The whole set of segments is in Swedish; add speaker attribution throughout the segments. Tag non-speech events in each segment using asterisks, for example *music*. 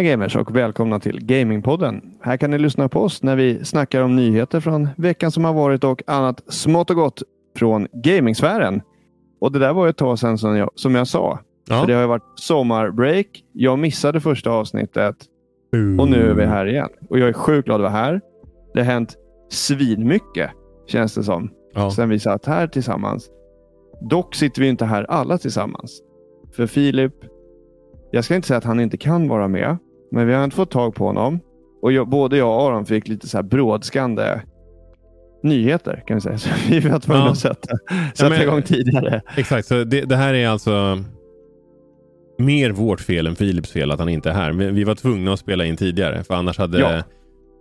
Speaker 1: Tjena gamers och välkomna till Gamingpodden. Här kan ni lyssna på oss när vi snackar om nyheter från veckan som har varit och annat smått och gott från gamingsfären. Och det där var ett tag sedan som jag, som jag sa.
Speaker 2: Ja.
Speaker 1: För det har ju varit sommarbreak. Jag missade första avsnittet och nu är vi här igen. Och jag är sjukt glad att vara här. Det har hänt svinmycket känns det som.
Speaker 2: Ja.
Speaker 1: Sen vi satt här tillsammans. Dock sitter vi inte här alla tillsammans. För Filip, jag ska inte säga att han inte kan vara med, men vi har inte fått tag på honom. Och jag, både jag och Aron fick lite så här brådskande nyheter kan vi säga. Så vi var tvungna
Speaker 2: Ja.
Speaker 1: att sätta, sätta
Speaker 2: men-
Speaker 1: igång tidigare.
Speaker 2: Exakt, så det, det här är alltså mer vårt fel än Philips fel att han inte är här. Men vi var tvungna att spela in tidigare för annars hade
Speaker 1: Ja.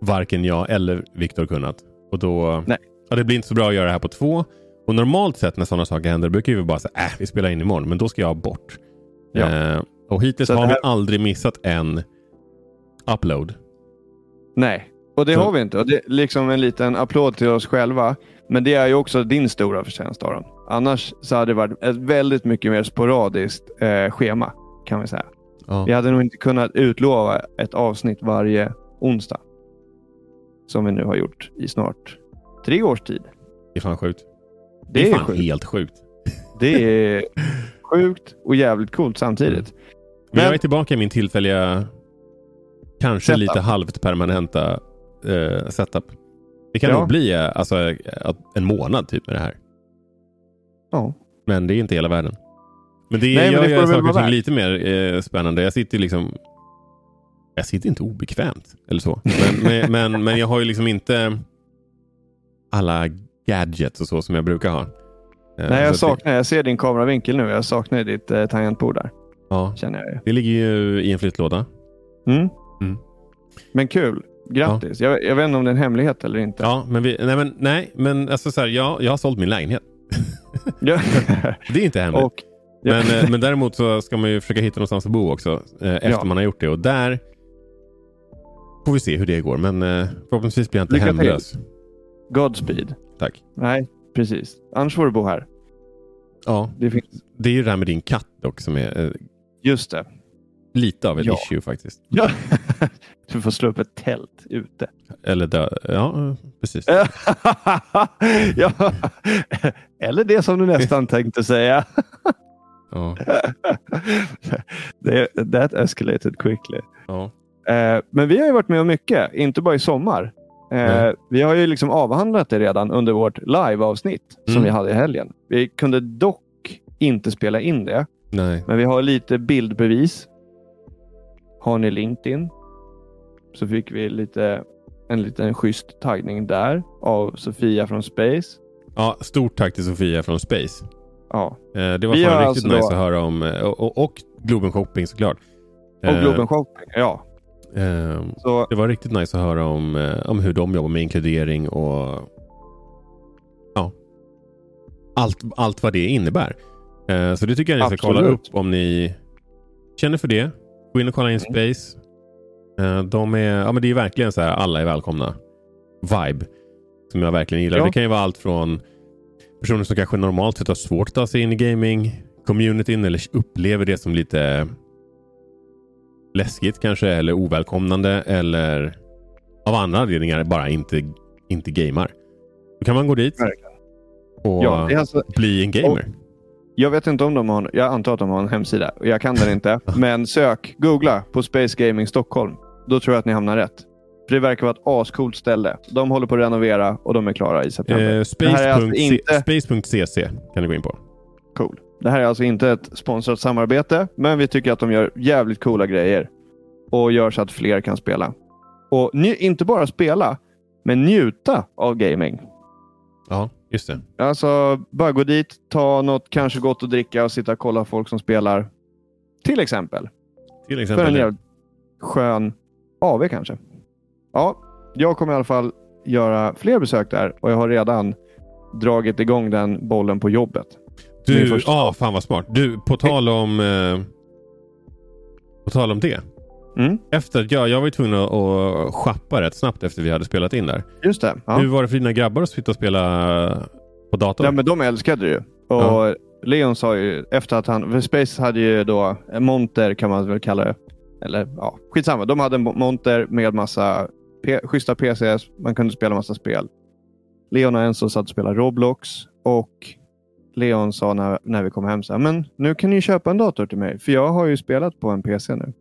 Speaker 2: varken jag eller Viktor kunnat. Och då,
Speaker 1: Nej.
Speaker 2: ja, det blir inte så bra att göra det här på två. Och normalt sett när sådana saker händer brukar vi bara säga äh, vi spelar in imorgon, men då ska jag bort.
Speaker 1: Ja.
Speaker 2: Eh, och hittills
Speaker 1: Så
Speaker 2: har
Speaker 1: det
Speaker 2: vi
Speaker 1: här-
Speaker 2: aldrig missat en upload.
Speaker 1: Nej, och det
Speaker 2: Så-
Speaker 1: har vi inte. Och det är liksom en liten applåd till oss själva. Men det är ju också din stora förtjänst Aron. Annars så hade det varit ett väldigt mycket mer sporadiskt eh, schema kan vi säga.
Speaker 2: Ja.
Speaker 1: Vi hade nog inte kunnat utlova ett avsnitt varje onsdag. Som vi nu har gjort i snart tre års tid.
Speaker 2: Det är fan sjukt.
Speaker 1: Det, är
Speaker 2: fan
Speaker 1: sjukt.
Speaker 2: helt sjukt.
Speaker 1: Det är sjukt och jävligt coolt samtidigt.
Speaker 2: Men, jag
Speaker 1: Men-
Speaker 2: är tillbaka i min tillfälliga, kanske
Speaker 1: Setup.
Speaker 2: lite halvt permanenta eh, setup. Det kan
Speaker 1: Ja.
Speaker 2: nog bli eh, alltså, eh, en månad typ med det här.
Speaker 1: Ja.
Speaker 2: Men det är inte hela världen. Men det
Speaker 1: Nej, men
Speaker 2: gör
Speaker 1: får det väl
Speaker 2: saker och ting lite mer eh, spännande. Jag sitter liksom... Jag sitter inte obekvämt eller så. *laughs* Men, men, men, men jag har ju liksom inte alla gadgets och så som jag brukar ha. Eh,
Speaker 1: Nej, jag
Speaker 2: så
Speaker 1: saknar, jag ser din kameravinkel nu. Jag saknar ditt eh, tangentbord där.
Speaker 2: Ja,
Speaker 1: Känner jag ju.
Speaker 2: det ligger ju i en flyttlåda.
Speaker 1: Mm. Men kul. Grattis. Jag, jag vet inte om det är en hemlighet eller inte.
Speaker 2: Ja, men vi, nej, men, nej, men alltså så här, jag, jag har sålt min lägenhet. *laughs*
Speaker 1: Ja. *laughs*
Speaker 2: Det är inte hemligt.
Speaker 1: och, ja.
Speaker 2: Men, eh, men däremot så ska man ju försöka hitta någonstans att bo också. Eh, efter
Speaker 1: Ja.
Speaker 2: man har gjort det. Och där får vi se hur det går. Men eh, förhoppningsvis blir jag inte
Speaker 1: Lycka till.
Speaker 2: hemlös.
Speaker 1: Godspeed.
Speaker 2: Tack.
Speaker 1: Nej, precis. Annars får du bo här.
Speaker 2: Ja,
Speaker 1: Det finns...
Speaker 2: det är ju det här med din katt dock som är eh,
Speaker 1: Just det.
Speaker 2: Lite av ett
Speaker 1: Ja.
Speaker 2: issue faktiskt.
Speaker 1: Ja. *laughs* Du får slå upp ett tält ute.
Speaker 2: Eller dö. Ja, precis. *laughs*
Speaker 1: ja. Eller det som du nästan *laughs* tänkte säga.
Speaker 2: Ja,
Speaker 1: That escalated quickly.
Speaker 2: ja.
Speaker 1: Eh, Men vi har ju varit med om mycket, inte bara i sommar.
Speaker 2: Nej.
Speaker 1: Vi har ju liksom avhandlat det redan under vårt live-avsnitt som
Speaker 2: Mm.
Speaker 1: vi hade i helgen. Vi kunde dock inte spela in det,
Speaker 2: Nej.
Speaker 1: men vi har lite bildbevis. Har ni LinkedIn så fick vi lite, en liten schysst taggning där av Sofia från Space.
Speaker 2: Ja, stort tack till Sofia från Space.
Speaker 1: Ja.
Speaker 2: Eh, det var
Speaker 1: Vi
Speaker 2: fan riktigt
Speaker 1: alltså
Speaker 2: nice
Speaker 1: då-
Speaker 2: att höra om. eh, Och, och, och Globen Shopping såklart.
Speaker 1: Och
Speaker 2: Eh,
Speaker 1: Globen Shopping. Ja.
Speaker 2: eh,
Speaker 1: Så,
Speaker 2: Det var riktigt nice att höra om, om hur de jobbar med inkludering och ja, allt, allt vad det innebär. Eh, så det tycker jag ni ska kolla upp
Speaker 1: Absolut.
Speaker 2: om ni känner för det. Gå in och kolla in. Space. Eh, de är, ja, men det är verkligen så här alla är välkomna vibe. Som jag verkligen gillar.
Speaker 1: Ja.
Speaker 2: Det kan ju vara allt från personer som kanske normalt sett har svårt att ta sig in i gaming-communityn eller upplever det som lite läskigt kanske eller ovälkomnande eller av andra anledningar bara inte, inte gamar. Då kan man gå dit och
Speaker 1: ja, alltså,
Speaker 2: bli en gamer.
Speaker 1: Jag vet inte om de har, jag antar att de har en hemsida jag kan den inte. *laughs* men sök, googla på Space Gaming Stockholm. Då tror jag att ni hamnar rätt. För det verkar vara ett ascoolt ställe. De håller på att renovera och de är klara i september.
Speaker 2: Eh,
Speaker 1: är alltså inte-
Speaker 2: Space.cc kan du gå in på.
Speaker 1: Cool. Det här är alltså inte ett sponsrat samarbete, men vi tycker att de gör jävligt coola grejer. Och gör så att fler kan spela. Och inte bara spela, men njuta av gaming.
Speaker 2: Ja, just det.
Speaker 1: Alltså, bara gå dit, ta något kanske gott att dricka och sitta och kolla folk som spelar. Till exempel.
Speaker 2: Till
Speaker 1: För
Speaker 2: exempel.
Speaker 1: en
Speaker 2: det.
Speaker 1: jävligt skön AV kanske. Ja, jag kommer i alla fall göra fler besök där och jag har redan dragit igång den bollen på jobbet.
Speaker 2: Du, ja, fan vad smart. Du, på tal om eh, på tal om det.
Speaker 1: Mm,
Speaker 2: Efter, ja, jag var ju tvungen att, att shoppa rätt snabbt efter vi hade spelat in där.
Speaker 1: just det. Ja.
Speaker 2: Hur var det för dina grabbar att sitta och spela på dator?
Speaker 1: Ja, men de älskade det ju. Och
Speaker 2: Ja.
Speaker 1: Leon sa ju efter att han... Space hade ju då en monter kan man väl kalla det. Eller ja, skitsamma. De hade en monter med massa P- schyssta PCs. Man kunde spela massa spel. Leon och Enzo satt och spelade Roblox och Leon sa när, när vi kom hem så här, men nu kan ni köpa en dator till mig för jag har ju spelat på en PC nu.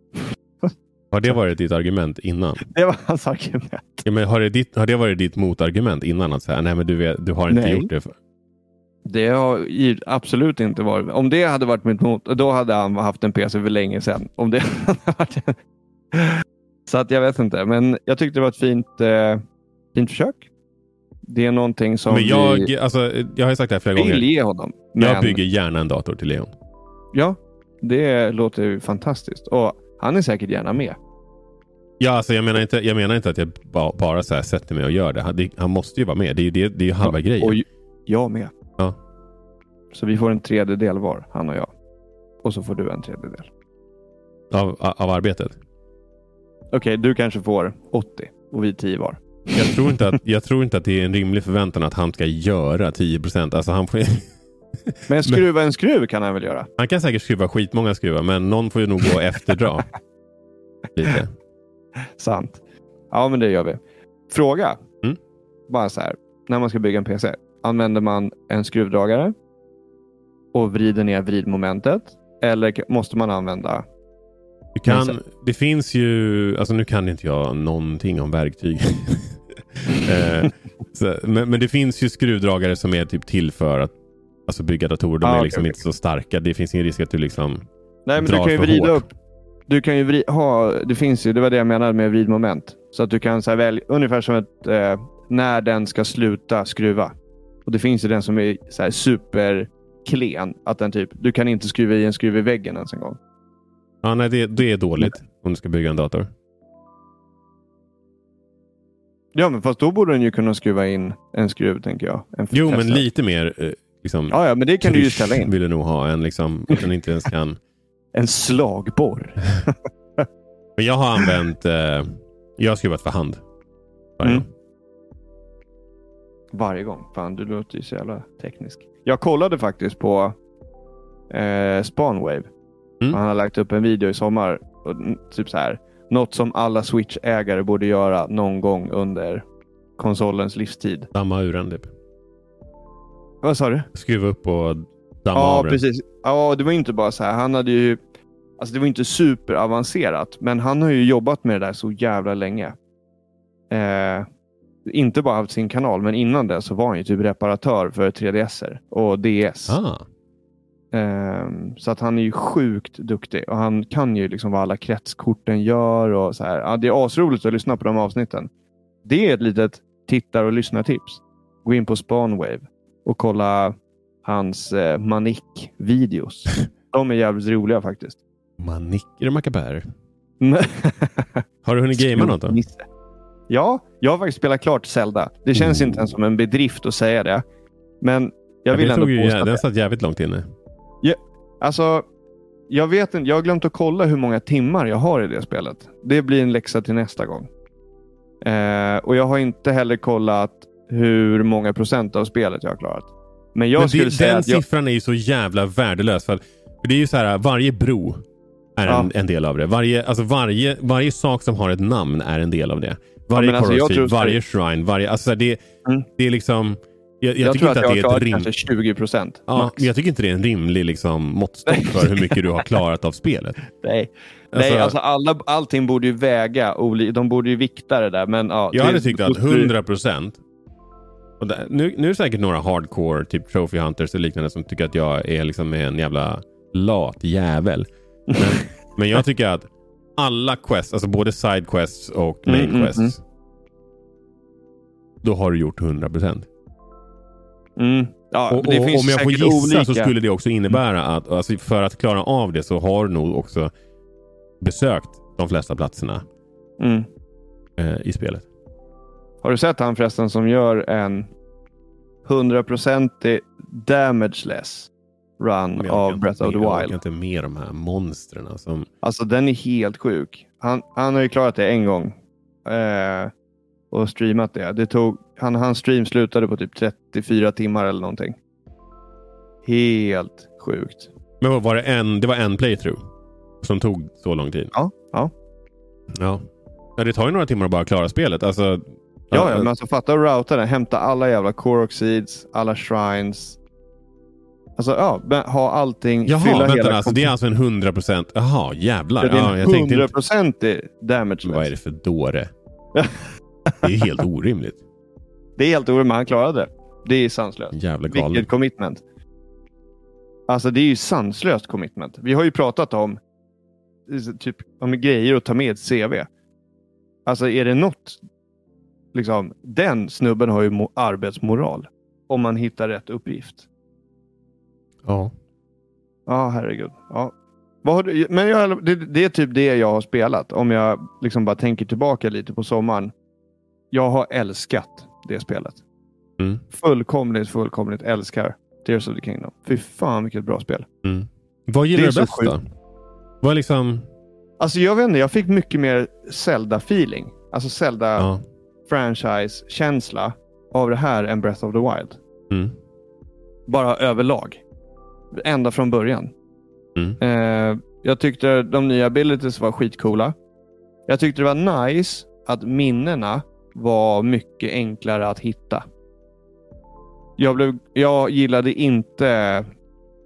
Speaker 2: Har det varit ditt argument innan?
Speaker 1: Det var hans argument.
Speaker 2: Ja, men har, det ditt, har det varit ditt motargument innan? Att säga, nej men du, vet, du har inte
Speaker 1: Nej.
Speaker 2: gjort det. För.
Speaker 1: Det har absolut inte varit. Om det hade varit mitt mot, då hade han haft en PC för länge sedan. Om det *laughs* Så att jag vet inte, men jag tyckte det var ett fint, eh, fint försök. Det är någonting som
Speaker 2: Men jag,
Speaker 1: vi
Speaker 2: alltså, jag har sagt det här flera
Speaker 1: vill
Speaker 2: gånger.
Speaker 1: ge honom.
Speaker 2: Jag
Speaker 1: Men-
Speaker 2: bygger gärna en dator till Leon.
Speaker 1: Ja, det låter ju fantastiskt. Och han är säkert gärna med.
Speaker 2: Ja, alltså, jag, menar inte, jag menar inte att jag ba, bara så här sätter mig och gör det. Han, det. han måste ju vara med. Det är ju, det, det är ju halva grejen.
Speaker 1: Och jag med.
Speaker 2: Ja.
Speaker 1: Så vi får en tredjedel var, han och jag. Och så får du en tredjedel.
Speaker 2: Av, av arbetet.
Speaker 1: Okej, du kanske får 80 och vi 10 var.
Speaker 2: Jag tror, inte att, jag tror inte att det är en rimlig förväntan att han ska göra 10 procent. Alltså han, får,
Speaker 1: Men skruva en skruv kan han väl göra?
Speaker 2: han kan säkert skruva skitmånga skruvar, men någon får ju nog gå och efterdra. *laughs* Lite.
Speaker 1: Sant. Ja, men det gör vi. Fråga.
Speaker 2: Mm.
Speaker 1: Bara så här. När man ska bygga en PC. Använder man en skruvdragare och vrider ner vridmomentet? Eller måste man använda...
Speaker 2: Du kan, det finns ju, alltså nu kan inte jag någonting om verktyg. *laughs* eh, så, men, men det finns ju skruvdragare som är typ till för att alltså bygga datorer. De
Speaker 1: Ah,
Speaker 2: är liksom
Speaker 1: okej.
Speaker 2: inte så starka. Det finns ingen risk att du liksom...
Speaker 1: Nej, men du
Speaker 2: Drar
Speaker 1: kan ju
Speaker 2: för
Speaker 1: vrida
Speaker 2: hårt.
Speaker 1: upp. Du kan ju vri, ha, det finns ju, det var det jag menade med vridmoment. Så att du kan så här välja, ungefär som ett, eh, när den ska sluta skruva. Och Det finns ju den som är så här superklen. Att den typ, du kan inte skruva i en skruv i väggen ens en gång.
Speaker 2: Ja, nej, det, det är dåligt om du ska bygga en dator.
Speaker 1: Ja, men fast då borde den ju kunna skruva in en skruv, tänker jag.
Speaker 2: Jo, men lite mer eh, liksom,
Speaker 1: Ja, ja, men det kan du ju ställa in.
Speaker 2: vill du nog ha. En, liksom, att den inte ens kan... *laughs*
Speaker 1: En slagborr. *laughs*
Speaker 2: Men jag har använt... Eh, jag har skruvat för hand. varje
Speaker 1: Mm.
Speaker 2: gång.
Speaker 1: Varje gång. Fan, du låter ju så jävla teknisk. Jag kollade faktiskt på eh, Spawnwave.
Speaker 2: Mm.
Speaker 1: Han har lagt upp en video i sommar. Och, typ så här. Något som alla Switch-ägare borde göra någon gång under konsolens livstid.
Speaker 2: Damma ur den typ.
Speaker 1: Vad sa du?
Speaker 2: Skruva upp och damma
Speaker 1: Ja,
Speaker 2: av den.
Speaker 1: precis. Ja, det var inte bara så här. Han hade ju... Alltså det var inte superavancerat, men han har ju jobbat med det där så jävla länge. Eh, inte bara haft sin kanal, men innan det så var han ju typ reparatör för 3DS och DS.
Speaker 2: Ah.
Speaker 1: Ehm, så att han är ju sjukt duktig och han kan ju liksom vad alla kretskorten gör. och så här. Ja, Det är asroligt att lyssna på de avsnitten. Det är ett litet tittar och lyssnartips. Gå in på Spawnwave och kolla hans eh, Manick-videos. *laughs* De är jävligt roliga faktiskt.
Speaker 2: Manicker Macabär. *laughs* Har du hunnit gamea något då?
Speaker 1: Ja, jag har faktiskt spelat klart Zelda. Det känns
Speaker 2: Mm.
Speaker 1: inte ens som en bedrift att säga det. Men jag vill
Speaker 2: det
Speaker 1: ändå påstå att
Speaker 2: den satt jävligt långt inne.
Speaker 1: Alltså, jag vet inte. Jag har glömt att kolla hur många timmar jag har i det spelet. Det blir en läxa till nästa gång. Eh, och jag har inte heller kollat hur många procent av spelet jag har klarat. Men jag
Speaker 2: Men
Speaker 1: skulle
Speaker 2: det,
Speaker 1: säga
Speaker 2: den
Speaker 1: att jag,
Speaker 2: siffran är ju så jävla värdelös. För, för det är ju så här, varje bro är en, en del av det. Varje, alltså varje, varje sak som har ett namn är en del av det. Varje
Speaker 1: alltså,
Speaker 2: ja,
Speaker 1: jag tror-
Speaker 2: varje shrine, varje... Alltså det,
Speaker 1: Mm.
Speaker 2: det är liksom... Jag, jag,
Speaker 1: jag,
Speaker 2: tycker
Speaker 1: att
Speaker 2: inte
Speaker 1: jag
Speaker 2: att
Speaker 1: har
Speaker 2: det är ett rim...
Speaker 1: kanske 20 procent.
Speaker 2: Ja, jag tycker inte det är en rimlig liksom, måttstock för hur mycket du har klarat av spelet. *laughs*
Speaker 1: Nej,
Speaker 2: Alltså,
Speaker 1: Nej alltså alla, allting borde ju väga. De borde ju vikta det där. Men, ja,
Speaker 2: Jag
Speaker 1: det-
Speaker 2: hade tyckt att 100 procent nu, nu är det säkert några hardcore, typ trophy hunters och liknande som tycker att jag är liksom en jävla lat jävel. Men, *laughs* men jag tycker att alla quests, alltså både side quests och main
Speaker 1: Mm, mm,
Speaker 2: quests. Då har du gjort 100 procent.
Speaker 1: Mm. Ja,
Speaker 2: Och, och, om jag får gissa
Speaker 1: olika.
Speaker 2: så skulle det också innebära att alltså, för att klara av det så har du nog också besökt de flesta platserna
Speaker 1: Mm.
Speaker 2: eh, i spelet.
Speaker 1: Har du sett han förresten som gör en 100% damageless run
Speaker 2: jag
Speaker 1: av Breath of the
Speaker 2: med- Jag orkar
Speaker 1: Wild?
Speaker 2: inte med de här monstren som...
Speaker 1: Alltså den är helt sjuk. Han, han har ju klarat det en gång. Eh, och streamat det. det tog, han, hans stream slutade på typ 34 timmar eller någonting. Helt sjukt.
Speaker 2: Men var det en, det var en playthrough? Som tog så lång tid.
Speaker 1: Ja, ja.
Speaker 2: Ja. ja det tar ju några timmar att bara klara spelet. Alltså,
Speaker 1: Ja, ja, men alltså fatta att routa den. Hämta alla jävla Korok seeds, alla shrines. Alltså ja, ha allting.
Speaker 2: Jaha,
Speaker 1: fylla
Speaker 2: vänta
Speaker 1: hela
Speaker 2: alltså, det är alltså en 100 procent. Jaha, jävlar.
Speaker 1: det är
Speaker 2: Ja,
Speaker 1: en
Speaker 2: jag tänkte inte,
Speaker 1: 100% damage.
Speaker 2: vad är det för dåre? *laughs* Det är helt orimligt.
Speaker 1: Det är helt orimligt, men han klarade det. Det är sanslöst.
Speaker 2: Jävla galen.
Speaker 1: Vilket commitment. Alltså det är ju sanslöst commitment. Vi har ju pratat om typ om grejer att ta med ett CV. Alltså är det något, liksom, den snubben har ju mo- arbetsmoral. Om man hittar rätt uppgift.
Speaker 2: Ja.
Speaker 1: Ja, herregud. Ja. Du, men jag, det, det är typ det jag har spelat. Om jag liksom bara tänker tillbaka lite på sommaren. Jag har älskat det spelet.
Speaker 2: Mm.
Speaker 1: Fullkomligt, fullkomligt älskar Tears of the Kingdom. Fy fan vilket bra spel.
Speaker 2: Mm. Vad gillar du bäst då? Vad liksom...
Speaker 1: Alltså jag vet inte, jag fick mycket mer Zelda-feeling. Alltså
Speaker 2: Ja.
Speaker 1: Zelda-franchise-känsla av det här än Breath of the Wild.
Speaker 2: Mm.
Speaker 1: Bara överlag. Ända från början.
Speaker 2: Mm.
Speaker 1: Eh, jag tyckte de nya abilities var skitcoola. Jag tyckte det var nice att minnena var mycket enklare att hitta. Jag, blev, jag gillade inte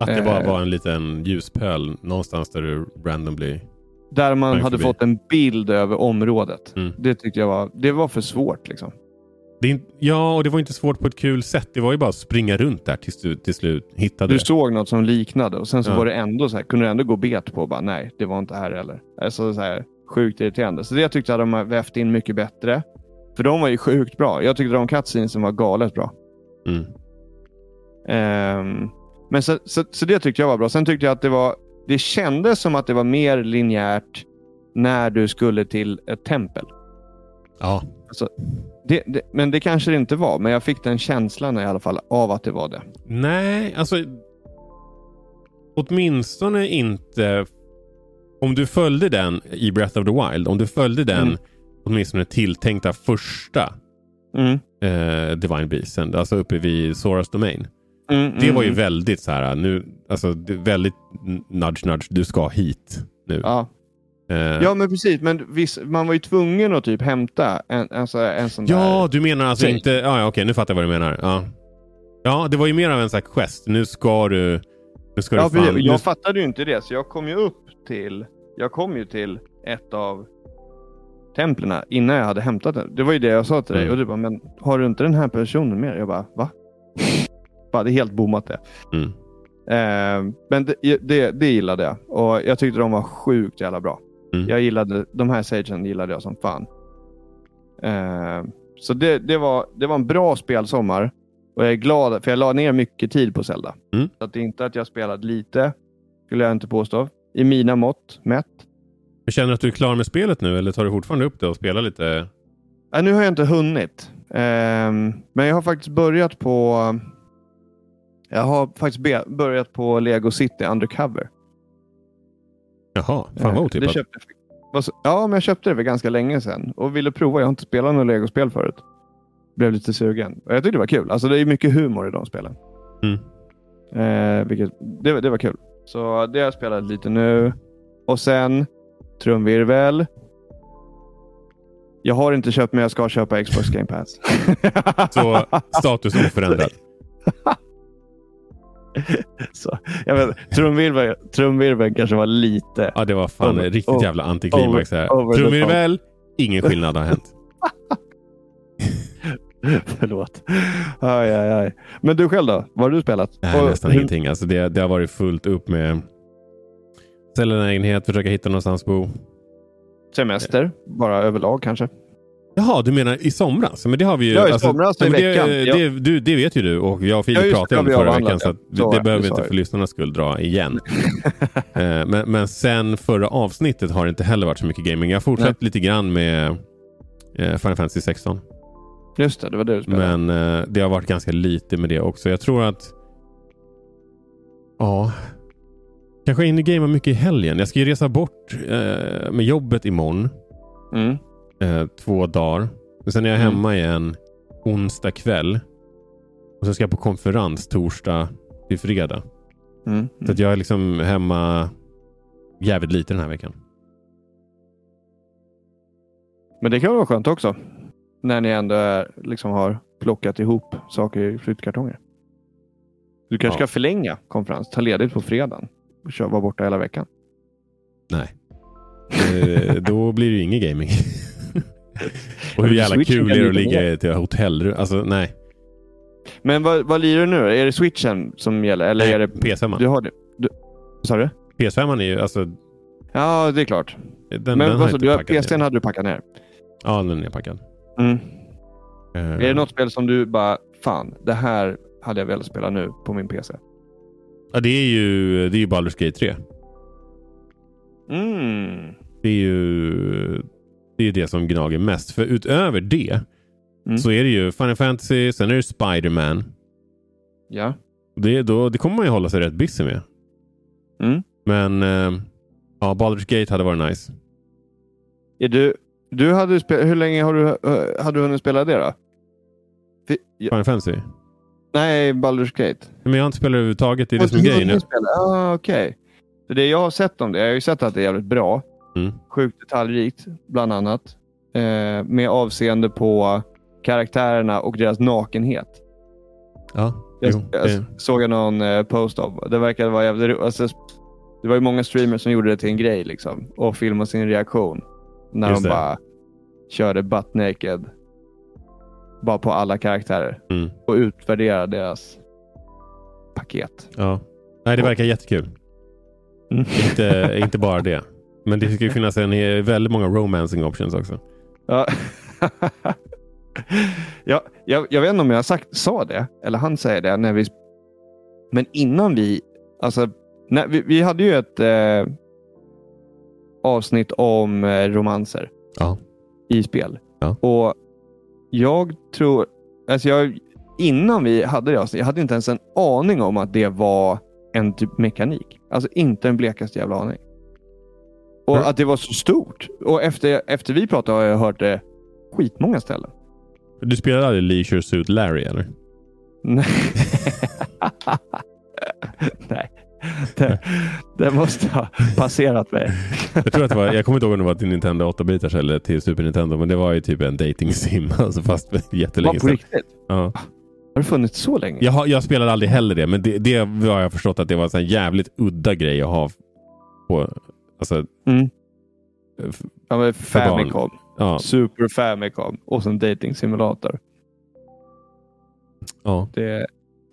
Speaker 2: Att det bara
Speaker 1: Eh.
Speaker 2: var en liten ljuspöl någonstans där du randomly...
Speaker 1: där man hade
Speaker 2: förbi.
Speaker 1: fått en bild över området.
Speaker 2: Mm.
Speaker 1: Det tyckte jag var, det var för svårt. Liksom.
Speaker 2: In- ja, och det var inte svårt på ett kul sätt. Det var ju bara att springa runt där tills du till slut hittade
Speaker 1: Du såg något som liknade och sen så
Speaker 2: Ja.
Speaker 1: var det ändå så här, kunde du ändå gå bet på bara nej, det var inte här heller. Alltså så här, sjukt irriterande. Så det tyckte jag de har vävt in mycket bättre. För de var ju sjukt bra. Jag tyckte de cutscenesen var galet bra.
Speaker 2: Mm.
Speaker 1: Ehm, men så, så, så det tyckte jag var bra. Sen tyckte jag att det var, det kändes som att det var mer linjärt när du skulle till ett tempel.
Speaker 2: Ja.
Speaker 1: Det, det, men det kanske det inte var, men jag fick den känslan i alla fall av att det var det.
Speaker 2: Nej, alltså... Åtminstone inte... Om du följde den i Breath of the Wild, om du följde den
Speaker 1: Mm.
Speaker 2: åtminstone tilltänkta första
Speaker 1: Mm.
Speaker 2: eh, Divine Beasten, alltså uppe vid Soras Domain.
Speaker 1: Mm,
Speaker 2: Det var ju
Speaker 1: mm.
Speaker 2: väldigt så här, nu, alltså väldigt nudge nudge, du ska hit nu.
Speaker 1: Ja.
Speaker 2: Eh,
Speaker 1: ja, men precis. Men viss, man var ju tvungen att typ hämta en, alltså, en sån
Speaker 2: Ja,
Speaker 1: där...
Speaker 2: du menar alltså inte... Ja, ja, okej, nu fattar jag vad du menar. Ja, ja det var ju mer av en sån här quest. Nu ska du... Nu ska
Speaker 1: Ja,
Speaker 2: du fan... nu,
Speaker 1: Jag fattade ju inte det, så jag kom ju upp till... Jag kom ju till ett av templerna innan jag hade hämtat den. Det var ju det jag sa till dig.
Speaker 2: Mm.
Speaker 1: Och du bara, men har du inte den här personen med? Jag bara, va? Det är helt bommat det.
Speaker 2: Mm.
Speaker 1: Eh, men det, det, det gillade jag. Och jag tyckte de var sjukt jävla bra.
Speaker 2: Mm.
Speaker 1: Jag gillade, de här sagen gillade jag som fan. Eh, så det, det, var, det var en bra spelsommar. Och jag är glad, för jag la ner mycket tid på Zelda.
Speaker 2: Mm.
Speaker 1: Så att det är inte att jag spelat lite, skulle jag inte påstå. I mina mått mätt.
Speaker 2: Jag känner att du är klar med spelet nu eller tar du fortfarande upp det och spelar lite?
Speaker 1: Äh, nu har jag inte hunnit. Ehm, men jag har faktiskt börjat på... Jag har faktiskt börjat på Lego City Undercover.
Speaker 2: Jaha, fan vad
Speaker 1: Eh,
Speaker 2: otippat.
Speaker 1: köpte, ja, men jag köpte det för ganska länge sedan och ville prova. Jag har inte spelat något Lego-spel förut. Blev lite sugen. Och jag tyckte det var kul. Alltså, det är mycket humor i de spelen.
Speaker 2: Mm.
Speaker 1: Eh, vilket, det, det var kul. Så det har jag spelat lite nu. Och sen trumvirvel. Jag har inte köpt men jag ska köpa Xbox Game Pass.
Speaker 2: Så status oförändrad. *laughs* *laughs*
Speaker 1: Så, jag vet, trumvirvel, trumvirvel kanske var lite...
Speaker 2: Ja, det var fan
Speaker 1: Over-
Speaker 2: riktigt
Speaker 1: over-
Speaker 2: jävla antiklimax Trumvirvel, ingen skillnad har hänt. *laughs*
Speaker 1: Förlåt. Aj, aj, aj. Men du själv då? Vad har du spelat?
Speaker 2: Nej, nästan
Speaker 1: hur-
Speaker 2: ingenting. Alltså det, det har varit fullt upp med sälja lägenhet, försöka hitta någonstans att bo.
Speaker 1: Semester, bara överlag kanske.
Speaker 2: Jaha, du menar i somras? Men det har vi ju.
Speaker 1: Ja, i somras i
Speaker 2: men det,
Speaker 1: veckan.
Speaker 2: Det,
Speaker 1: Ja.
Speaker 2: du, det vet ju du och jag och Filip
Speaker 1: Ja, det,
Speaker 2: pratade om det förra veckan. Så,
Speaker 1: det. Så,
Speaker 2: det behöver
Speaker 1: det
Speaker 2: vi inte för lyssnarnas skull dra igen. *laughs* Eh, men, men sen förra avsnittet har det inte heller varit så mycket gaming. Jag har fortsatt lite grann med eh, Final Fantasy 16.
Speaker 1: Just det, det var det du spelade.
Speaker 2: Men eh, det har varit ganska lite med det också. Jag tror att... Ja. Kanske in i gamea mycket i helgen. Jag ska ju resa bort eh, med jobbet imorgon.
Speaker 1: Mm.
Speaker 2: Eh, två dagar. Och sen är jag
Speaker 1: Mm.
Speaker 2: hemma igen onsdag kväll. Och sen ska jag på konferens torsdag till fredag.
Speaker 1: Mm.
Speaker 2: Så att jag är liksom hemma jävligt lite den här veckan.
Speaker 1: Men det kan vara skönt också. När ni ändå är, liksom har plockat ihop saker i flyttkartonger. Du kanske
Speaker 2: Ja.
Speaker 1: ska förlänga konferens. Ta ledigt på fredagen. Och kör, vara borta hela veckan.
Speaker 2: Nej. Eh, då blir det ju ingen gaming. *laughs* och hur jävla kul är det att ligga i ett hotellrum? Alltså nej.
Speaker 1: Men vad, vad lirar du nu? Är det switchen som gäller? Eller
Speaker 2: nej
Speaker 1: är det...
Speaker 2: PS5.
Speaker 1: Du har det? Du, sa du?
Speaker 2: PS5 är ju alltså...
Speaker 1: Ja, det är klart.
Speaker 2: Den,
Speaker 1: Men vad
Speaker 2: inte
Speaker 1: du? har-
Speaker 2: packat
Speaker 1: PCn
Speaker 2: ner.
Speaker 1: hade du packat ner?
Speaker 2: Ja, den är nedpackad.
Speaker 1: Mm.
Speaker 2: Eh,
Speaker 1: Är det något spel som du bara, fan, det här hade jag velat spela nu på min PC?
Speaker 2: Ja, det är ju, det är ju Baldur's Gate 3.
Speaker 1: Mm.
Speaker 2: Det är ju det, är det som gnager mest. För utöver det
Speaker 1: Mm.
Speaker 2: så är det ju Final Fantasy, sen är det Spider-Man.
Speaker 1: Ja.
Speaker 2: Det, då, det kommer man ju hålla sig rätt busy med.
Speaker 1: Mm.
Speaker 2: Men eh, ja, Baldur's Gate hade varit nice.
Speaker 1: Är du, du hade spe, hur länge har du, eh, hade du hunnit spela det då? För,
Speaker 2: Final Fantasy.
Speaker 1: nej, Baldur's Gate.
Speaker 2: Men jag har inte spelat överhuvudtaget. Det är det som är grejen?
Speaker 1: Ah, Okej. För det jag har sett om det, jag har ju sett att det är jävligt bra.
Speaker 2: Mm.
Speaker 1: Sjukt detaljrikt, bland annat. Eh, med avseende på karaktärerna och deras nakenhet.
Speaker 2: Ja,
Speaker 1: Jag,
Speaker 2: jo,
Speaker 1: jag
Speaker 2: det,
Speaker 1: såg jag någon eh, post av. Det verkade vara jävligt alltså, Det var ju många streamers som gjorde det till en grej liksom. Och filmade sin reaktion. När
Speaker 2: Just
Speaker 1: de
Speaker 2: det.
Speaker 1: bara körde butt naked. Bara på alla karaktärer.
Speaker 2: mm,
Speaker 1: Och utvärderade deras paket.
Speaker 2: ja. Nej, det verkar jättekul.
Speaker 1: Mm.
Speaker 2: Inte, *laughs* inte bara det. Men det ska ju finnas en, väldigt många romancing options också.
Speaker 1: Ja. ja, jag, jag vet inte om jag sagt, sa det, eller han säger det. När vi, men innan vi... Alltså, när, vi, vi hade ju ett eh, avsnitt om eh, romanser
Speaker 2: Ja.
Speaker 1: i spel.
Speaker 2: Ja.
Speaker 1: Och jag tror... Alltså jag, innan vi hade det avsnittet, jag hade inte ens en aning om att det var en typ mekanik. Alltså inte en blekaste jävla aning. Och
Speaker 2: Mm.
Speaker 1: att det var så stort. Och efter, efter vi pratade har jag hört det skitmånga ställen.
Speaker 2: Du spelade aldrig Leisure Suit Larry eller?
Speaker 1: Nej. Nej. Det, det måste ha passerat mig.
Speaker 2: Jag tror att det var, jag kommer inte ihåg om det var till Nintendo 8-bitars eller till Super Nintendo, men det var ju typ en dating sim. *laughs* Alltså fast jättelänge
Speaker 1: Var på
Speaker 2: sedan.
Speaker 1: riktigt?
Speaker 2: Ja.
Speaker 1: Har det funnits så länge?
Speaker 2: Jag, jag spelade aldrig heller det, men det, det har jag förstått att det var en jävligt udda grej att ha på... Alltså,
Speaker 1: Mm.
Speaker 2: f-
Speaker 1: Ja, men. Famicom.
Speaker 2: ja,
Speaker 1: Super Famicom. Och sen dating simulator.
Speaker 2: ja.
Speaker 1: Det,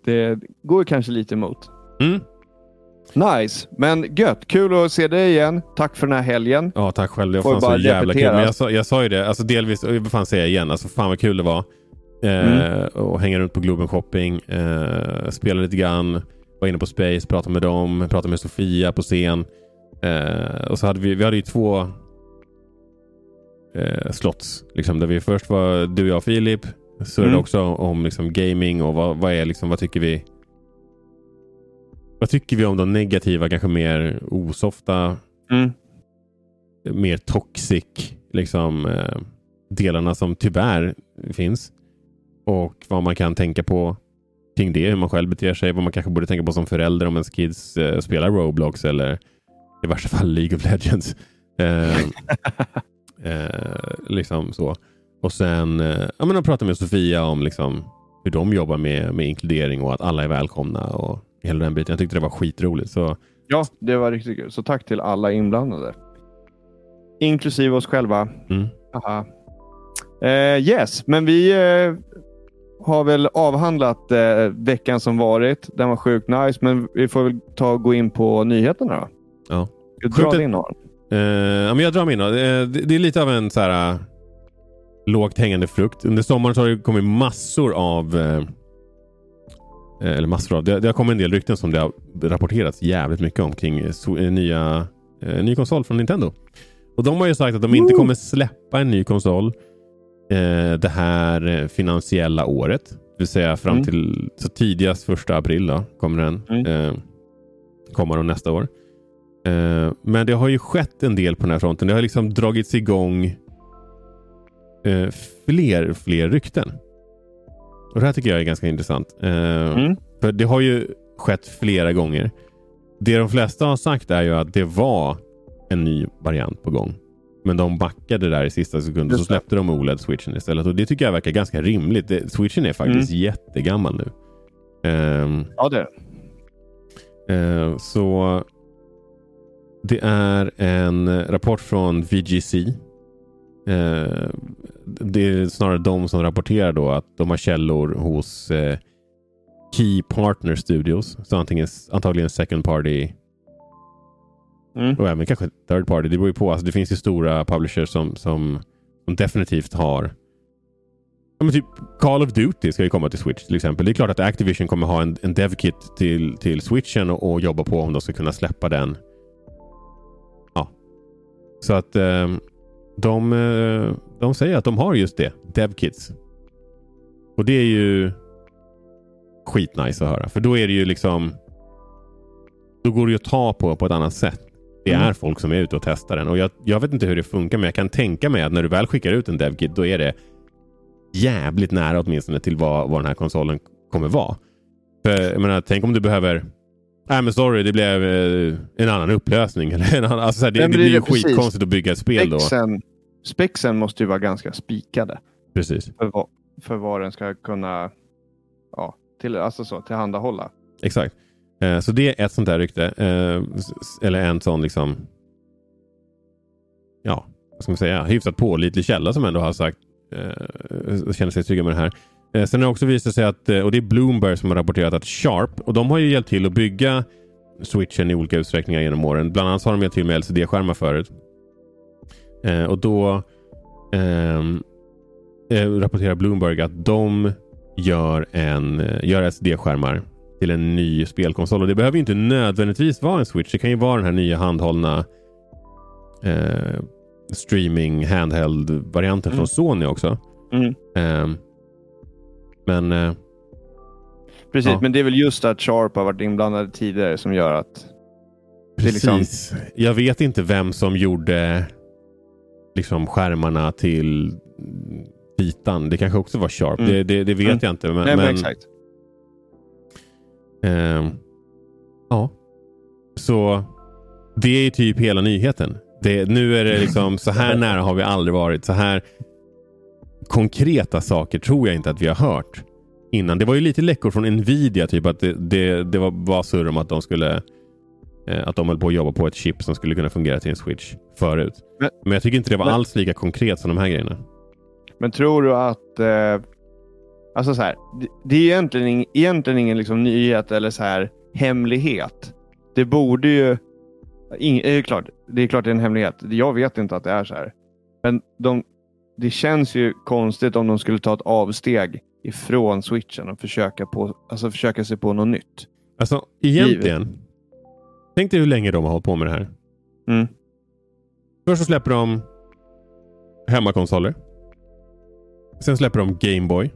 Speaker 1: det går kanske lite emot.
Speaker 2: Mm.
Speaker 1: Nice, men gött. Kul att se dig igen. Tack för den här helgen.
Speaker 2: Ja, tack själv. Det var fan så jävla kul.
Speaker 1: repetera.
Speaker 2: Men jag sa, jag sa ju det, alltså delvis, vad fan säger jag igen, alltså fan vad kul det var. Eh,
Speaker 1: Mm.
Speaker 2: Och hänga runt på Globen Shopping, eh, spela lite grann, var inne på Space, pratade med dem, pratade med Sofia på scen. Eh, och så hade vi, vi hade ju två eh, slots, liksom, där vi först var du, jag och Filip, surrade
Speaker 1: Mm.
Speaker 2: också om liksom, gaming och vad, vad är liksom, vad tycker vi vad tycker vi om de negativa, kanske mer osofta
Speaker 1: Mm.
Speaker 2: mer toxic liksom, eh, delarna som tyvärr finns. Och vad man kan tänka på kring det, hur man själv beter sig, vad man kanske borde tänka på som förälder om ens kids eh, spelar Roblox eller i värsta fall League of Legends. *laughs* Eh, eh, liksom så. Och sen eh, ja, men prata med Sofia om liksom, hur de jobbar med, med inkludering och att alla är välkomna och hela den biten. Jag tyckte det var skitroligt. Så
Speaker 1: Ja, det var riktigt kul. Så tack till alla inblandade. Inklusive oss själva.
Speaker 2: mm.
Speaker 1: Aha. Eh, yes, men vi eh, har väl avhandlat eh, veckan som varit. Den var sjukt nice, men vi får väl ta och gå in på nyheterna då.
Speaker 2: Ja.
Speaker 1: Ska du
Speaker 2: Sjukt
Speaker 1: din Aron?
Speaker 2: Eh, ja, men jag drar min. Eh, det, det är lite av en så här uh, lågt hängande frukt. Under sommaren så har det kommit massor av eh, eh, eller massor av. Det, det har kommit en del rykten som det har rapporterats jävligt mycket om kring so, nya ny konsol från Nintendo. Och de har ju sagt att de inte kommer släppa en ny konsol det här finansiella året. Det vill säga fram
Speaker 1: Mm.
Speaker 2: till så tidigast första april då, kommer den
Speaker 1: Mm.
Speaker 2: komma då nästa år. Eh, men det har ju skett en del på den här fronten. Det har liksom dragits igång eh, fler fler rykten. Och Det här tycker jag är ganska intressant. Eh,
Speaker 1: Mm.
Speaker 2: För det har ju skett flera gånger. Det de flesta har sagt är ju att det var en ny variant på gång. Men de backade där i sista sekunden så släppte de OLED-switchen istället. Och Det tycker jag verkar ganska rimligt. Det, switchen är faktiskt mm. jättegammal nu.
Speaker 1: Um, ja, det
Speaker 2: uh, Så det är en rapport från VGC. Uh, det är snarare de som rapporterar då att de har källor hos uh, Key Partner Studios. Så antingen, antagligen second party Mm. Och även kanske third party. Det beror ju på. Alltså, det finns ju stora publishers som, som, som definitivt har ja, men typ Call of Duty ska ju komma till Switch till exempel. Det är klart att Activision kommer ha en, en devkit till, till Switchen och, och, jobba på om de ska kunna släppa den. Så att eh, de, de säger att de har just det. Devkits. Och det är ju skitnice att höra. För då är det ju liksom då går det ju att ta på på ett annat sätt det mm. är folk som är ute och testar den. Och jag, jag vet inte hur det funkar, men jag kan tänka mig att när du väl skickar ut en DevKit, då är det jävligt nära åtminstone till vad, vad den här konsolen kommer vara. För jag menar, tänk om du behöver Nej men sorry, det blev eh, en annan upplösning. *laughs* Eller en annan, alltså, här, det, det, blir ju skitkonstigt att bygga ett spel spexen, då.
Speaker 1: Spexen måste ju vara ganska spikade.
Speaker 2: Precis.
Speaker 1: För, för vad den ska kunna ja, till, alltså så, tillhandahålla.
Speaker 2: Exakt. Eh, så det är ett sånt där rykte. Eh, eller en sån liksom. Ja, vad ska man säga? Hyfsat pålitlig källa som ändå har sagt. Eh, känner sig trygga med det här. Eh, sen har det också visat sig att, eh, och det är Bloomberg som har rapporterat att Sharp, och de har ju hjälpt till att bygga switchen i olika utsträckningar genom åren. Bland annat har de hjälpt till med LCD-skärmar förut. Eh, och då ehm, eh, rapporterar Bloomberg att de gör, en, gör LCD-skärmar till en ny spelkonsol. Och Det behöver inte nödvändigtvis vara en Switch. Det kan ju vara den här nya handhållna eh, streaming handheld-varianten mm. från Sony också.
Speaker 1: Mm.
Speaker 2: Eh, men... Eh,
Speaker 1: Precis, ja. men det är väl just att Sharp har varit inblandade tidigare som gör att...
Speaker 2: Liksom- Precis. Liksom... Jag vet inte vem som gjorde liksom skärmarna till Vitan. Det kanske också var Sharp. Mm. Det, det, det, vet mm. jag inte. Men,
Speaker 1: Nej, men, men exakt.
Speaker 2: Eh, ja. Så det är typ hela nyheten. Det, nu är det liksom så här *laughs* nära har vi aldrig varit. Så här konkreta saker tror jag inte att vi har hört innan. Det var ju lite läckor från Nvidia, typ att det, det, det var, var surr om att de skulle eh, att de höll på att jobba på ett chip som skulle kunna fungera till en switch förut. Men, men jag tycker inte det var men, alls lika konkret som de här grejerna.
Speaker 1: Men tror du att eh, Alltså så här, det, det är egentligen, egentligen ingen liksom nyhet eller så här hemlighet. Det borde ju... Ing, är klart, det är klart det är en hemlighet. Jag vet inte att det är så här. Men de, det känns ju konstigt om de skulle ta ett avsteg ifrån switchen och försöka, på, alltså försöka sig på något nytt.
Speaker 2: Alltså egentligen. Givet. Tänk dig hur länge de har hållit på med det här.
Speaker 1: Mm.
Speaker 2: Först så släpper de hemmakonsoler. Sen släpper de Gameboy.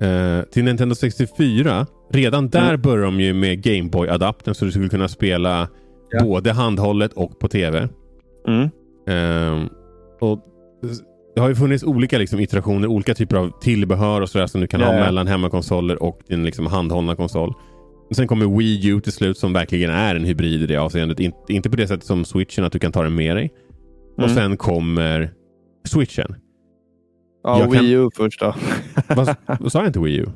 Speaker 2: Eh, till Nintendo 64, redan där mm. börjar de ju med Gameboy-adaptern så du skulle kunna spela ja. både handhållet och på tv.
Speaker 1: Mm.
Speaker 2: Eh, och Det har ju funnits olika liksom, iterationer, olika typer av tillbehör och sådär som du kan ja, ha mellan hemmakonsoler och din liksom, handhållna konsol. sen kommer Wii U till slut som verkligen är en hybrid i det avseendet. In, inte på det sättet som switchen, att du kan ta den med dig. Mm. Och sen kommer switchen.
Speaker 1: Ja, jag Wii U först då. *laughs* *laughs*
Speaker 2: vad, sa jag inte Wii U?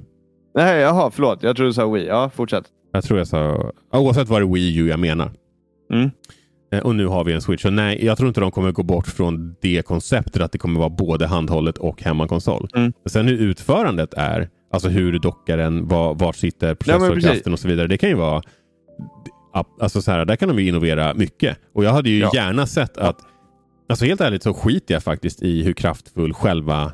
Speaker 1: Nej, jaha, förlåt. Jag tror du sa Wii. Ja, fortsätt.
Speaker 2: Jag tror jag sa... Oavsett vad det är Wii U jag menar.
Speaker 1: Mm.
Speaker 2: Eh, och nu har vi en Switch. Så nej, jag tror inte de kommer gå bort från det konceptet att det kommer vara både handhållet och hemmakonsol.
Speaker 1: Mm.
Speaker 2: Sen hur utförandet är, alltså hur dockar den, var, var sitter processorkraften och så vidare. Det kan ju vara... Alltså så här, där kan de ju innovera mycket. Och jag hade ju ja. gärna sett att... Alltså helt ärligt så skiter jag faktiskt i hur kraftfull själva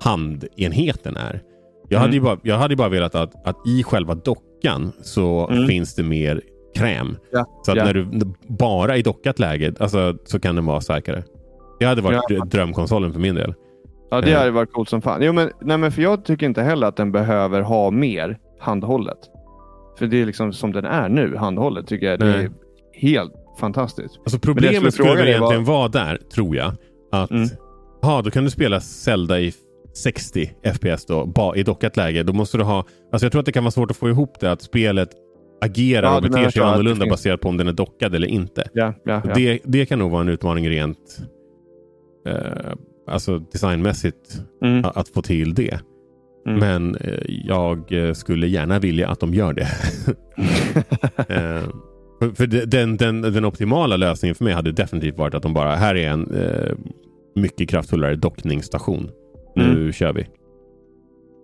Speaker 2: handenheten är. Jag, mm. hade ju bara, jag hade bara velat att, att i själva dockan så mm. finns det mer kräm.
Speaker 1: Ja.
Speaker 2: Så att
Speaker 1: ja.
Speaker 2: när du bara i dockat läge alltså, så kan den vara starkare. Det hade varit ja. drömkonsolen för min del.
Speaker 1: Ja, det eh. hade varit coolt som fan. Jo, men, nej, men för jag tycker inte heller att den behöver ha mer handhållet. För det är liksom som den är nu, handhållet, tycker jag. Det är helt fantastiskt.
Speaker 2: Alltså problemet skulle egentligen var... vara där, tror jag. Att mm. ha, då kan du spela Zelda i 60 FPS då, i dockat läge. Då måste du ha... Alltså jag tror att det kan vara svårt att få ihop det. Att spelet agerar
Speaker 1: Ja,
Speaker 2: och beter sig
Speaker 1: att
Speaker 2: annorlunda baserat på om den är dockad eller inte.
Speaker 1: Ja, ja.
Speaker 2: Det, det kan nog vara en utmaning rent eh, alltså designmässigt
Speaker 1: Mm,
Speaker 2: a- att få till det.
Speaker 1: mm.
Speaker 2: Men eh, jag eh, skulle gärna vilja att de gör det. *laughs* eh, för för de- den, den, den optimala lösningen för mig hade definitivt varit att de bara, här är en eh, mycket kraftfullare dockningsstation. Nu
Speaker 1: Mm.
Speaker 2: kör vi.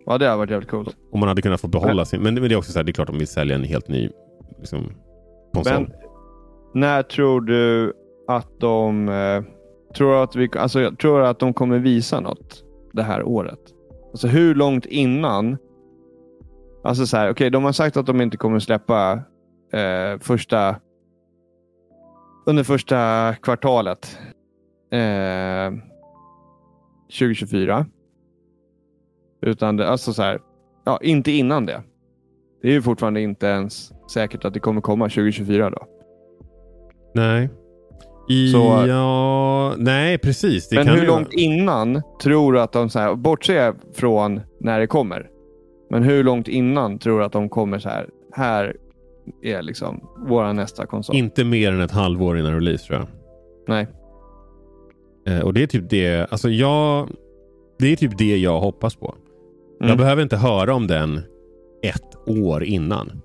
Speaker 1: Ja, det har varit jävligt coolt.
Speaker 2: Om man hade kunnat få behålla sin... Men, men det är också så här, det är klart de vill sälja en helt ny liksom, konsol.
Speaker 1: Men när tror du att de eh, tror att vi, alltså, jag tror att de kommer visa något det här året? Alltså hur långt innan? Alltså så här, okej, de har sagt att de inte kommer släppa eh, första under första kvartalet eh, 2024. Utan det, alltså så här, ja, inte innan det. Det är ju fortfarande inte ens säkert att det kommer komma 2024 då.
Speaker 2: Nej. I,
Speaker 1: Så-
Speaker 2: ja, nej, precis. Det
Speaker 1: Men hur långt innan tror du att de, så här, bortse från när det kommer, men hur långt innan tror du att de kommer så här, här är liksom våra nästa konsol?
Speaker 2: Inte mer än ett halvår innan release tror jag.
Speaker 1: Nej.
Speaker 2: Eh, och det är typ det, alltså jag, det är typ det jag hoppas på. Jag
Speaker 1: Mm.
Speaker 2: behöver inte höra om den ett år innan.